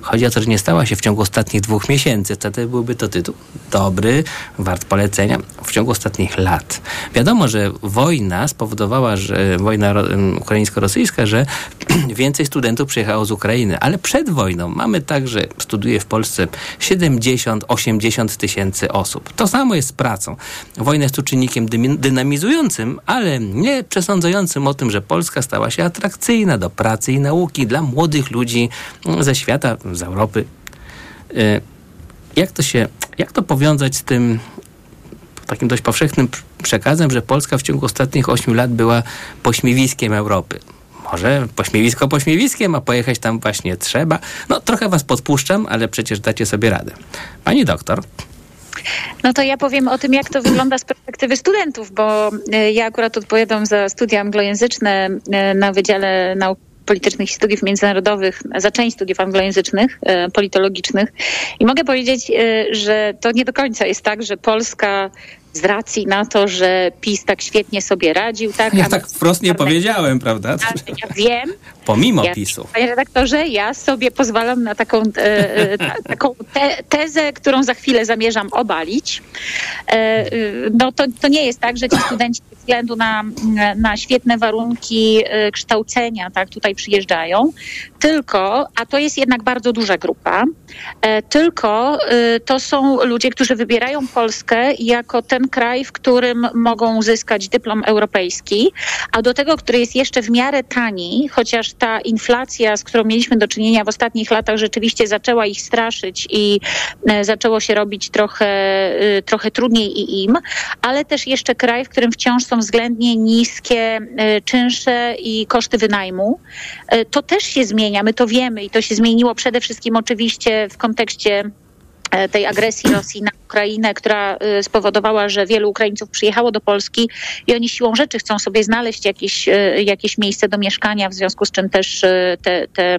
Chodzi o to, że nie stała się w ciągu ostatnich dwóch miesięcy. Wtedy byłby to tytuł dobry, wart polecenia w ciągu ostatnich lat. Wiadomo, że wojna spowodowała, że wojna ukraińsko-rosyjska, że więcej studentów przyjechało z Ukrainy, ale przed wojną mamy tak, że studiuje w Polsce 70-80 tysięcy osób. To samo jest z pracą. Wojna jest tu czynnikiem dynamizującym, ale nie przesądzającym o tym, że Polska stała się atrakcyjna do pracy i nauki dla młodych ludzi ze świata z Europy. Jak to się, jak to powiązać z tym takim dość powszechnym przekazem, że Polska w ciągu ostatnich 8 lat była pośmiewiskiem Europy? Może pośmiewisko pośmiewiskiem, a pojechać tam właśnie trzeba. No trochę was podpuszczam, ale przecież dacie sobie radę. Pani doktor. No to ja powiem o tym, jak to wygląda z perspektywy studentów, bo ja akurat odpowiadam za studia anglojęzyczne na Wydziale Nauk politycznych i studiów międzynarodowych, za część studiów anglojęzycznych, e, politologicznych. I mogę powiedzieć, e, że to nie do końca jest tak, że Polska z racji na to, że PiS tak świetnie sobie radził. Tak, ja tak wprost nie powiedziałem, prawda? Ja wiem. Pomimo ja, PiSu. Panie redaktorze, ja sobie pozwalam na taką, e, ta, taką te, tezę, którą za chwilę zamierzam obalić. E, no to, to nie jest tak, że ci studenci ze względu na, na świetne warunki e, kształcenia tak tutaj przyjeżdżają, tylko, a to jest jednak bardzo duża grupa, e, tylko e, to są ludzie, którzy wybierają Polskę jako ten kraj, w którym mogą uzyskać dyplom europejski, a do tego, który jest jeszcze w miarę tani, chociaż ta inflacja, z którą mieliśmy do czynienia w ostatnich latach, rzeczywiście zaczęła ich straszyć i e, zaczęło się robić trochę, trochę trudniej i im, ale też jeszcze kraj, w którym wciąż są względnie niskie czynsze i koszty wynajmu. To też się zmienia, my to wiemy i to się zmieniło przede wszystkim oczywiście w kontekście tej agresji Rosji na Ukrainę, która spowodowała, że wielu Ukraińców przyjechało do Polski i oni siłą rzeczy chcą sobie znaleźć jakieś, jakieś miejsce do mieszkania, w związku z czym też te, te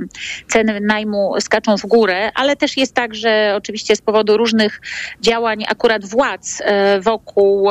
ceny najmu skaczą w górę, ale też jest tak, że oczywiście z powodu różnych działań akurat władz wokół,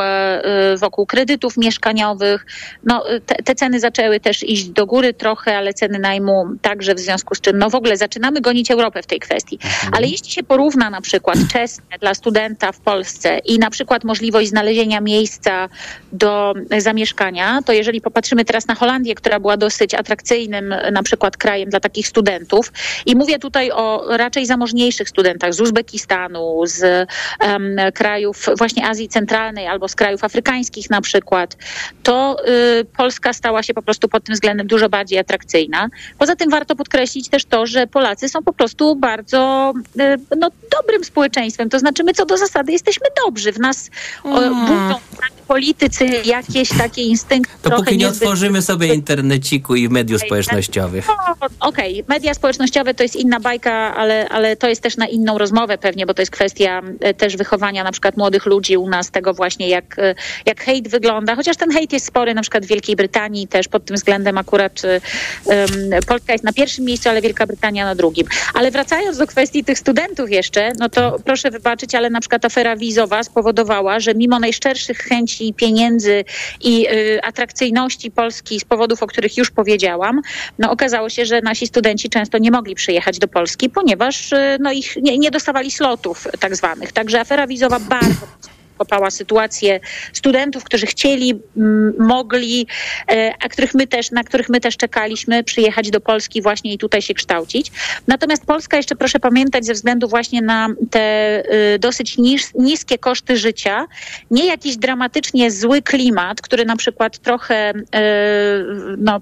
wokół kredytów mieszkaniowych, no, te, te ceny zaczęły też iść do góry trochę, ale ceny najmu także w związku z czym no w ogóle zaczynamy gonić Europę w tej kwestii. Ale jeśli się porówna na przykład czesne dla studenta w Polsce i na przykład możliwość znalezienia miejsca do zamieszkania, to jeżeli popatrzymy teraz na Holandię, która była dosyć atrakcyjnym na przykład krajem dla takich studentów i mówię tutaj o raczej zamożniejszych studentach z Uzbekistanu, z um, krajów właśnie Azji Centralnej albo z krajów afrykańskich na przykład, to y, Polska stała się po prostu pod tym względem dużo bardziej atrakcyjna. Poza tym warto podkreślić też to, że Polacy są po prostu bardzo y, no, dobrym społeczeństwem. To znaczy my co do zasady jesteśmy dobrzy. W nas mm. budzą politycy jakieś takie instynkty. Dopóki nie otworzymy sobie interneciku i mediów społecznościowych. No, Okej, okay. media społecznościowe to jest inna bajka, ale, ale to jest też na inną rozmowę pewnie, bo to jest kwestia też wychowania na przykład młodych ludzi u nas, tego właśnie jak, jak hejt wygląda. Chociaż ten hejt jest spory na przykład w Wielkiej Brytanii też pod tym względem akurat um, Polska jest na pierwszym miejscu, ale Wielka Brytania na drugim. Ale wracając do kwestii tych studentów jeszcze, no to proszę wybaczyć, ale na przykład afera wizowa spowodowała, że mimo najszczerszych chęci pieniędzy i y, atrakcyjności Polski z powodów, o których już powiedziałam, no okazało się, że nasi studenci często nie mogli przyjechać do Polski, ponieważ y, no, ich nie, nie dostawali slotów tak zwanych. Także afera wizowa bardzo kopała sytuację studentów, którzy chcieli, m, mogli, e, a których my też, na których my też czekaliśmy przyjechać do Polski właśnie i tutaj się kształcić. Natomiast Polska jeszcze proszę pamiętać ze względu właśnie na te y, dosyć nis, niskie koszty życia, nie jakiś dramatycznie zły klimat, który na przykład trochę y, no,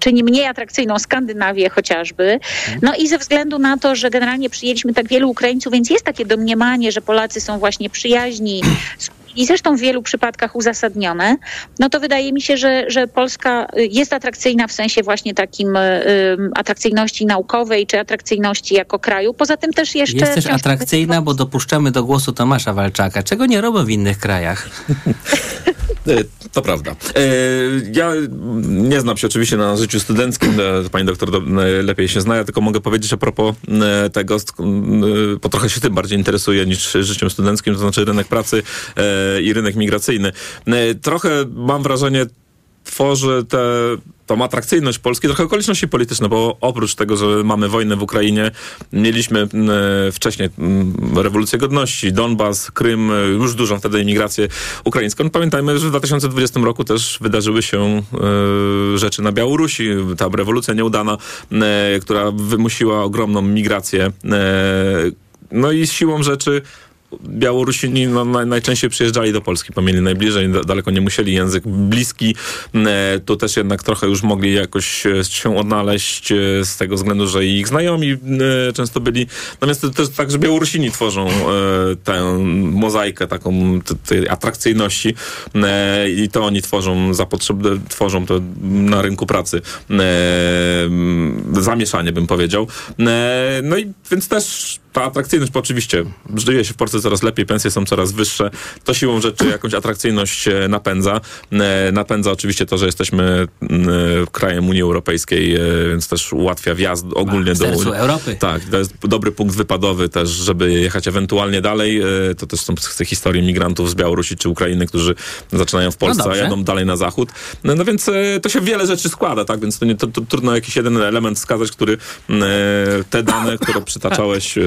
czyni mniej atrakcyjną Skandynawię chociażby. No i ze względu na to, że generalnie przyjęliśmy tak wielu Ukraińców, więc jest takie domniemanie, że Polacy są właśnie przyjaźni i zresztą w wielu przypadkach uzasadnione, no to wydaje mi się, że, że Polska y, jest atrakcyjna w sensie właśnie takim y, atrakcyjności naukowej czy atrakcyjności jako kraju. Poza tym też jeszcze... Jest też atrakcyjna, bo dopuszczamy do głosu Tomasza Walczaka, czego nie robią w innych krajach. E, To prawda. E, Ja nie znam się oczywiście na życiu studenckim, e, pani doktor do- lepiej się zna, ja tylko mogę powiedzieć a propos tego, bo trochę się tym bardziej interesuję niż życiem studenckim, to znaczy rynek pracy i rynek migracyjny. Trochę mam wrażenie, tworzy tę tą atrakcyjność Polski trochę okoliczności polityczne, bo oprócz tego, że mamy wojnę w Ukrainie, mieliśmy e, wcześniej m, rewolucję godności, Donbas, Krym, e, już dużą wtedy imigrację ukraińską. No, pamiętajmy, że w 2020 roku też wydarzyły się e, rzeczy na Białorusi, ta rewolucja nieudana, która wymusiła ogromną migrację. No i siłą rzeczy Białorusini no, naj, najczęściej przyjeżdżali do Polski, bo mieli najbliżej, da- daleko nie musieli, język bliski. E, tu też jednak trochę już mogli jakoś się odnaleźć e, z tego względu, że ich znajomi e, często byli. Natomiast to też tak, że Białorusini tworzą tę mozaikę taką tej atrakcyjności i to oni tworzą zapotrzebne, tworzą to na rynku pracy zamieszanie, bym powiedział. No i więc też ta atrakcyjność, bo oczywiście żyje się w Polsce coraz lepiej, pensje są coraz wyższe, to siłą rzeczy jakąś atrakcyjność napędza. E, Napędza oczywiście to, że jesteśmy e, krajem Unii Europejskiej, e, więc też ułatwia wjazd ogólnie do sercu Europy. Tak, to jest dobry punkt wypadowy też, żeby jechać ewentualnie dalej. To też są historie migrantów z Białorusi czy Ukrainy, którzy zaczynają w Polsce, a dobrze. jadą dalej na zachód. No, no więc to się wiele rzeczy składa, tak? Więc to, nie, to, to trudno jakiś jeden element wskazać, który te dane, które przytaczałeś.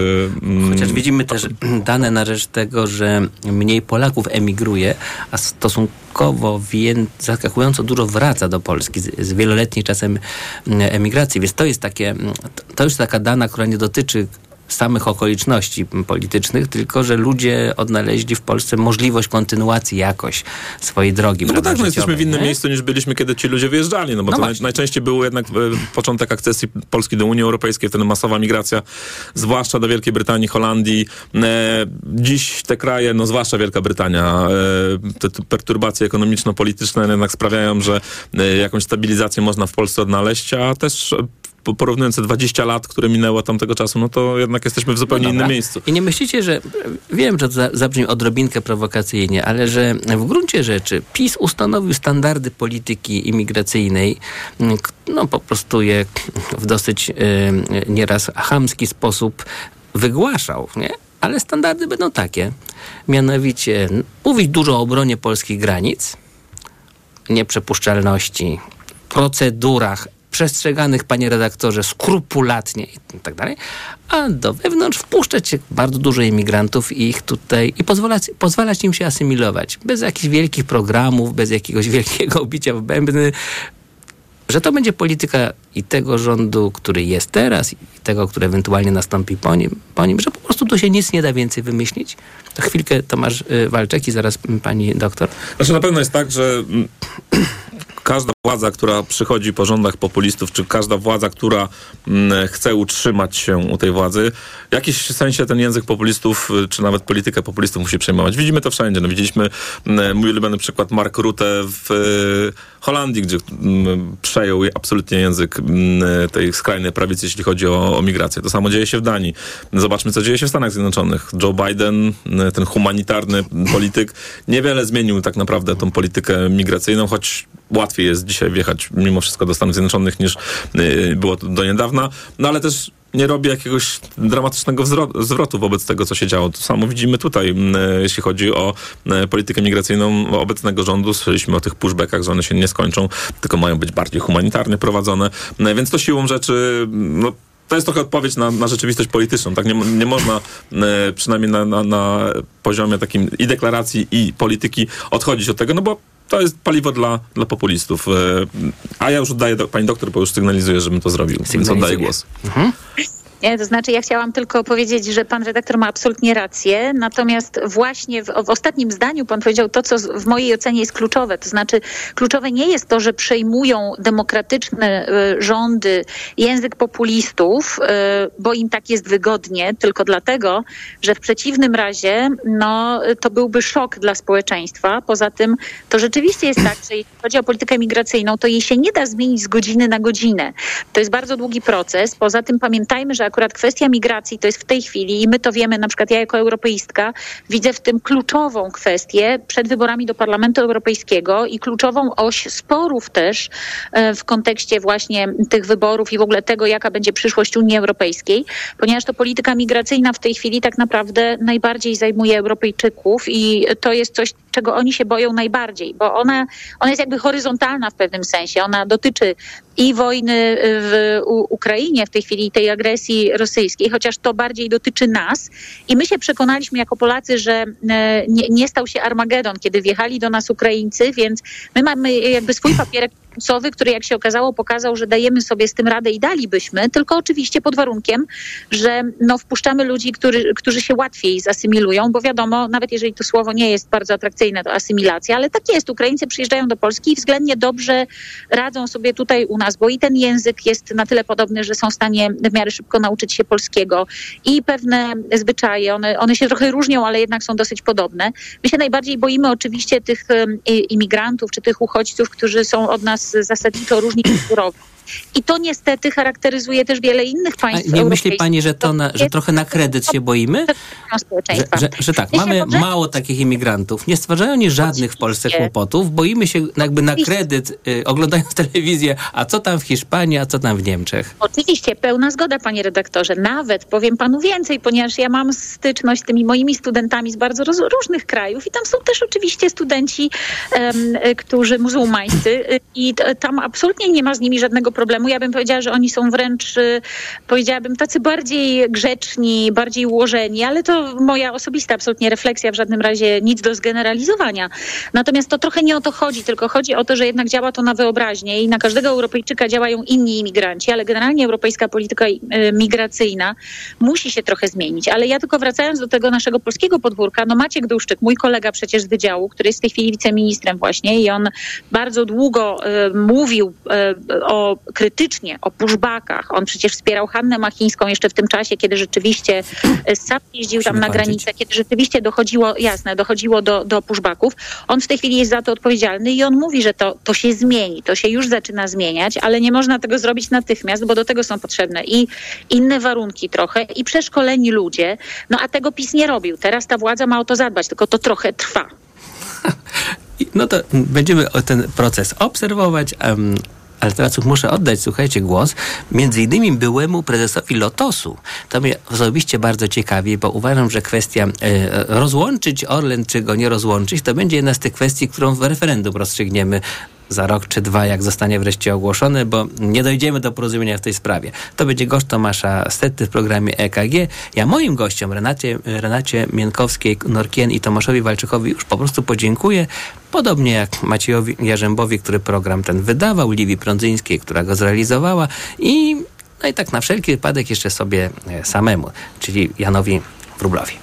E, m, Chociaż widzimy też dane na rzecz tego, że mniej Polaków emigruje, a stosunkowo zaskakująco dużo wraca do Polski z, z wieloletnim czasem mm, emigracji. Więc to jest takie, mm, to już taka dana, która nie dotyczy samych okoliczności politycznych, tylko że ludzie odnaleźli w Polsce możliwość kontynuacji jakoś swojej drogi. No bo tak, no jesteśmy w innym nie? miejscu niż byliśmy, kiedy ci ludzie wyjeżdżali, no bo No to naj, najczęściej był jednak e, początek akcesji Polski do Unii Europejskiej, wtedy masowa migracja, zwłaszcza do Wielkiej Brytanii, Holandii. E, dziś te kraje, no zwłaszcza Wielka Brytania, e, te, perturbacje ekonomiczno-polityczne jednak sprawiają, że jakąś stabilizację można w Polsce odnaleźć, a też porównując te 20 lat, które minęło od tamtego czasu, no to jednak jesteśmy w zupełnie No innym miejscu. I nie myślicie, że wiem, że to za- zabrzmi odrobinkę prowokacyjnie, ale że w gruncie rzeczy PiS ustanowił standardy polityki imigracyjnej, m, k- no po prostu je w dosyć y, nieraz chamski sposób wygłaszał, nie? Ale standardy będą takie. Mianowicie mówić dużo o obronie polskich granic, nieprzepuszczalności, procedurach przestrzeganych, panie redaktorze, skrupulatnie i tak dalej, a do wewnątrz wpuszczać się bardzo dużo imigrantów i ich tutaj i pozwalać, pozwalać im się asymilować. Bez jakichś wielkich programów, bez jakiegoś wielkiego bicia w bębny, że to będzie polityka i tego rządu, który jest teraz, i tego, który ewentualnie nastąpi po nim, po nim że po prostu tu się nic nie da więcej wymyślić. To chwilkę Tomasz y, Walczek i zaraz pani doktor. Znaczy na pewno jest tak, że każda władza, która przychodzi po rządach populistów, czy każda władza, która chce utrzymać się u tej władzy, w jakimś sensie ten język populistów, y, czy nawet politykę populistów musi przejmować. Widzimy to wszędzie. No, widzieliśmy mój ulubiony przykład Mark Rutte w y, Holandii, gdzie przejął absolutnie język tej skrajnej prawicy, jeśli chodzi o, o migrację. To samo dzieje się w Danii. Zobaczmy, co dzieje się w Stanach Zjednoczonych. Joe Biden, ten humanitarny polityk, niewiele zmienił tak naprawdę tą politykę migracyjną, choć łatwiej jest dzisiaj wjechać mimo wszystko do Stanów Zjednoczonych niż y, było do niedawna. No ale też nie robi jakiegoś dramatycznego zwrotu wobec tego, co się działo. To samo widzimy tutaj, jeśli chodzi o e, politykę migracyjną obecnego rządu. Słyszeliśmy o tych pushbackach, że one się nie skończą, tylko mają być bardziej humanitarnie prowadzone. E, Więc to siłą rzeczy, no, to jest trochę odpowiedź na, na rzeczywistość polityczną. Tak nie, nie można, e, przynajmniej na, na, na poziomie takim i deklaracji, i polityki odchodzić od tego, no bo to jest paliwo dla, dla populistów. E, a ja już oddaję do, pani doktor, bo już sygnalizuję, żebym to zrobił, więc oddaję głos. Nie, to znaczy ja chciałam tylko powiedzieć, że pan redaktor ma absolutnie rację, natomiast właśnie w, w ostatnim zdaniu pan powiedział to, co w mojej ocenie jest kluczowe. To znaczy kluczowe nie jest to, że przejmują demokratyczne y, rządy język populistów, y, bo im tak jest wygodnie, tylko dlatego, że w przeciwnym razie no, to byłby szok dla społeczeństwa. Poza tym to rzeczywiście jest tak, że jeśli chodzi o politykę migracyjną, to jej się nie da zmienić z godziny na godzinę. To jest bardzo długi proces. Poza tym pamiętajmy, że akurat kwestia migracji to jest w tej chwili i my to wiemy, na przykład ja jako europeistka widzę w tym kluczową kwestię przed wyborami do Parlamentu Europejskiego i kluczową oś sporów też e, w kontekście właśnie tych wyborów i w ogóle tego, jaka będzie przyszłość Unii Europejskiej, ponieważ to polityka migracyjna w tej chwili tak naprawdę najbardziej zajmuje Europejczyków i to jest coś, czego oni się boją najbardziej, bo ona, ona jest jakby horyzontalna w pewnym sensie. Ona dotyczy i wojny w Ukrainie w tej chwili, tej agresji rosyjskiej, chociaż to bardziej dotyczy nas. I my się przekonaliśmy jako Polacy, że e, nie, nie stał się Armagedon, kiedy wjechali do nas Ukraińcy, więc my mamy jakby swój papierek głosowy, który jak się okazało pokazał, że dajemy sobie z tym radę i dalibyśmy, tylko oczywiście pod warunkiem, że no, wpuszczamy ludzi, którzy, którzy się łatwiej zasymilują, bo wiadomo, nawet jeżeli to słowo nie jest bardzo atrakcyjne, to asymilacja, ale tak jest. Ukraińcy przyjeżdżają do Polski i względnie dobrze radzą sobie tutaj u nas, bo i ten język jest na tyle podobny, że są w stanie w miarę szybko nauczyć się polskiego i pewne zwyczaje, one, one się trochę różnią, ale jednak są dosyć podobne. My się najbardziej boimy oczywiście tych imigrantów czy tych uchodźców, którzy są od nas zasadniczo różni kulturowo. I to niestety charakteryzuje też wiele innych A państw nie myśli pani, że, to na, że trochę na kredyt się boimy? Że, że, że tak, mamy mało takich imigrantów, nie stwarzają oni żadnych w Polsce kłopotów, boimy się jakby na kredyt, y, oglądając telewizję, a co tam w Hiszpanii, a co tam w Niemczech. Oczywiście, pełna zgoda, panie redaktorze. Nawet powiem panu więcej, ponieważ ja mam styczność z tymi moimi studentami z bardzo roz, różnych krajów i tam są też oczywiście studenci, y, którzy muzułmańscy y, i t, tam absolutnie nie ma z nimi żadnego problemu. Ja bym powiedziała, że oni są wręcz, y, powiedziałabym, tacy bardziej grzeczni, bardziej ułożeni, ale to moja osobista absolutnie refleksja, w żadnym razie nic do zgeneralizowania. Natomiast to trochę nie o to chodzi, tylko chodzi o to, że jednak działa to na wyobraźnię i na każdego Europejczyka działają inni imigranci, ale generalnie europejska polityka y, migracyjna musi się trochę zmienić. Ale ja tylko wracając do tego naszego polskiego podwórka, no Maciek Duszczyk, mój kolega przecież z wydziału, który jest w tej chwili wiceministrem właśnie i on bardzo długo y, mówił y, o krytycznie o pushbackach. On przecież wspierał Hannę Machińską jeszcze w tym czasie, kiedy rzeczywiście y, sam jeździł tam na granicę, kiedy rzeczywiście dochodziło, jasne, dochodziło do, do pushbacków. On w tej chwili jest za to odpowiedzialny i on mówi, że to, to się zmieni, to się już zaczyna zmieniać, ale nie można tego zrobić natychmiast, bo do tego są potrzebne i inne warunki trochę i przeszkoleni ludzie. No a tego PiS nie robił. Teraz ta władza ma o to zadbać, tylko to trochę trwa. No to będziemy ten proces obserwować. Ale teraz muszę oddać, słuchajcie, głos między innymi byłemu prezesowi Lotosu. To mnie osobiście bardzo ciekawi, bo uważam, że kwestia e, rozłączyć Orlen, czy go nie rozłączyć, to będzie jedna z tych kwestii, którą w referendum rozstrzygniemy za rok czy dwa, jak zostanie wreszcie ogłoszone, bo nie dojdziemy do porozumienia w tej sprawie. To będzie gość Tomasza Stety w programie EKG. Ja moim gościom, Renacie, Renacie Mienkowskiej, Norkien i Tomaszowi Walczykowi już po prostu podziękuję. Podobnie jak Maciejowi Jarzębowi, który program ten wydawał, Liwi Prądzyńskiej, która go zrealizowała i no i tak na wszelki wypadek jeszcze sobie e, samemu, czyli Janowi Wróblowi.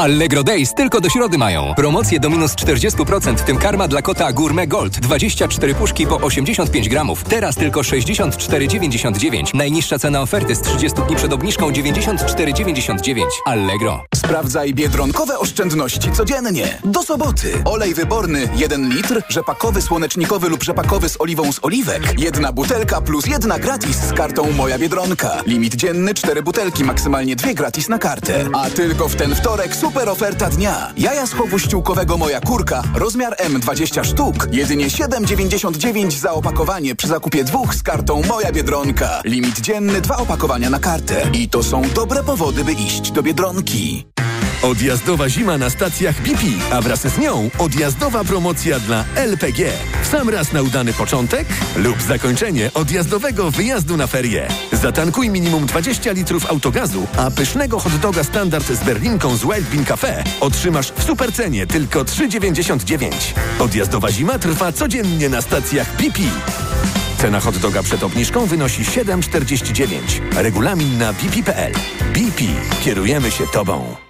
Allegro Days tylko do środy mają. Promocje do minus 40%, w tym karma dla kota Gourmet Gold. 24 puszki po 85 gramów. Teraz tylko 64,99. Najniższa cena oferty z 30 dni przed obniżką 94,99. Allegro. Sprawdzaj biedronkowe oszczędności codziennie. Do soboty. Olej wyborny 1 litr, rzepakowy, słonecznikowy lub rzepakowy z oliwą z oliwek. Jedna butelka plus jedna gratis z kartą Moja Biedronka. Limit dzienny 4 butelki, maksymalnie 2 gratis na kartę. A tylko w ten wtorek super Super oferta dnia. Jaja z chowu ściółkowego Moja Kurka, rozmiar M 20 sztuk, jedynie 7,99 za opakowanie przy zakupie dwóch z kartą Moja Biedronka. Limit dzienny, dwa opakowania na kartę. I to są dobre powody, by iść do Biedronki. Odjazdowa zima na stacjach BP, a wraz z nią odjazdowa promocja dla LPG. Sam raz na udany początek lub zakończenie odjazdowego wyjazdu na ferie. Zatankuj minimum 20 litrów autogazu, a pysznego hot doga standard z berlinką z Wild Bean Cafe otrzymasz w supercenie tylko 3,99. Odjazdowa zima trwa codziennie na stacjach BP. Cena hot doga przed obniżką wynosi 7,49. Regulamin na bp.pl. BP. Kierujemy się Tobą.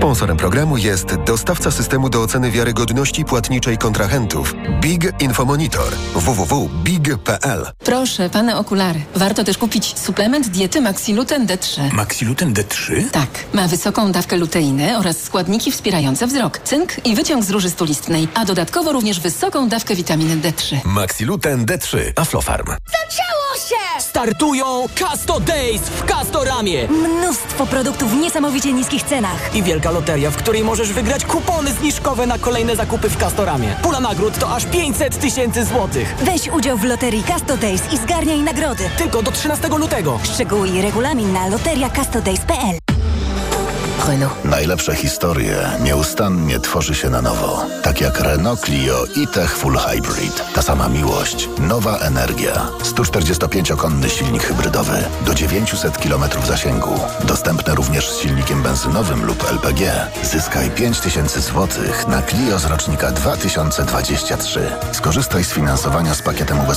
Sponsorem programu jest dostawca systemu do oceny wiarygodności płatniczej kontrahentów Big Infomonitor www.big.pl. Proszę, pane okulary. Warto też kupić suplement diety Maxiluten D3. Maxiluten D3? Tak. Ma wysoką dawkę luteiny oraz składniki wspierające wzrok, cynk i wyciąg z róży stulistnej, a dodatkowo również wysoką dawkę witaminy D3. Maxiluten D3 Aflofarm. Zaczęło się! Startują Casto Days w Castoramie! Mnóstwo produktów w niesamowicie niskich cenach. I wielka loteria, w której możesz wygrać kupony zniżkowe na kolejne zakupy w Castoramie. Pula nagród to aż 500 tysięcy złotych. Weź udział w loterii Casto Days i zgarniaj nagrody. Tylko do 13 lutego. Szczegóły i regulamin na loteriacastodays.pl Renault. Najlepsze historie nieustannie tworzy się na nowo. Tak jak Renault Clio i Tech Full Hybrid. Ta sama miłość, nowa energia. 145-konny silnik hybrydowy do 900 km zasięgu. Dostępne również z silnikiem benzynowym lub LPG. Zyskaj 5000 zł na Clio z rocznika 2023. Skorzystaj z finansowania z pakietem ubezpieczenia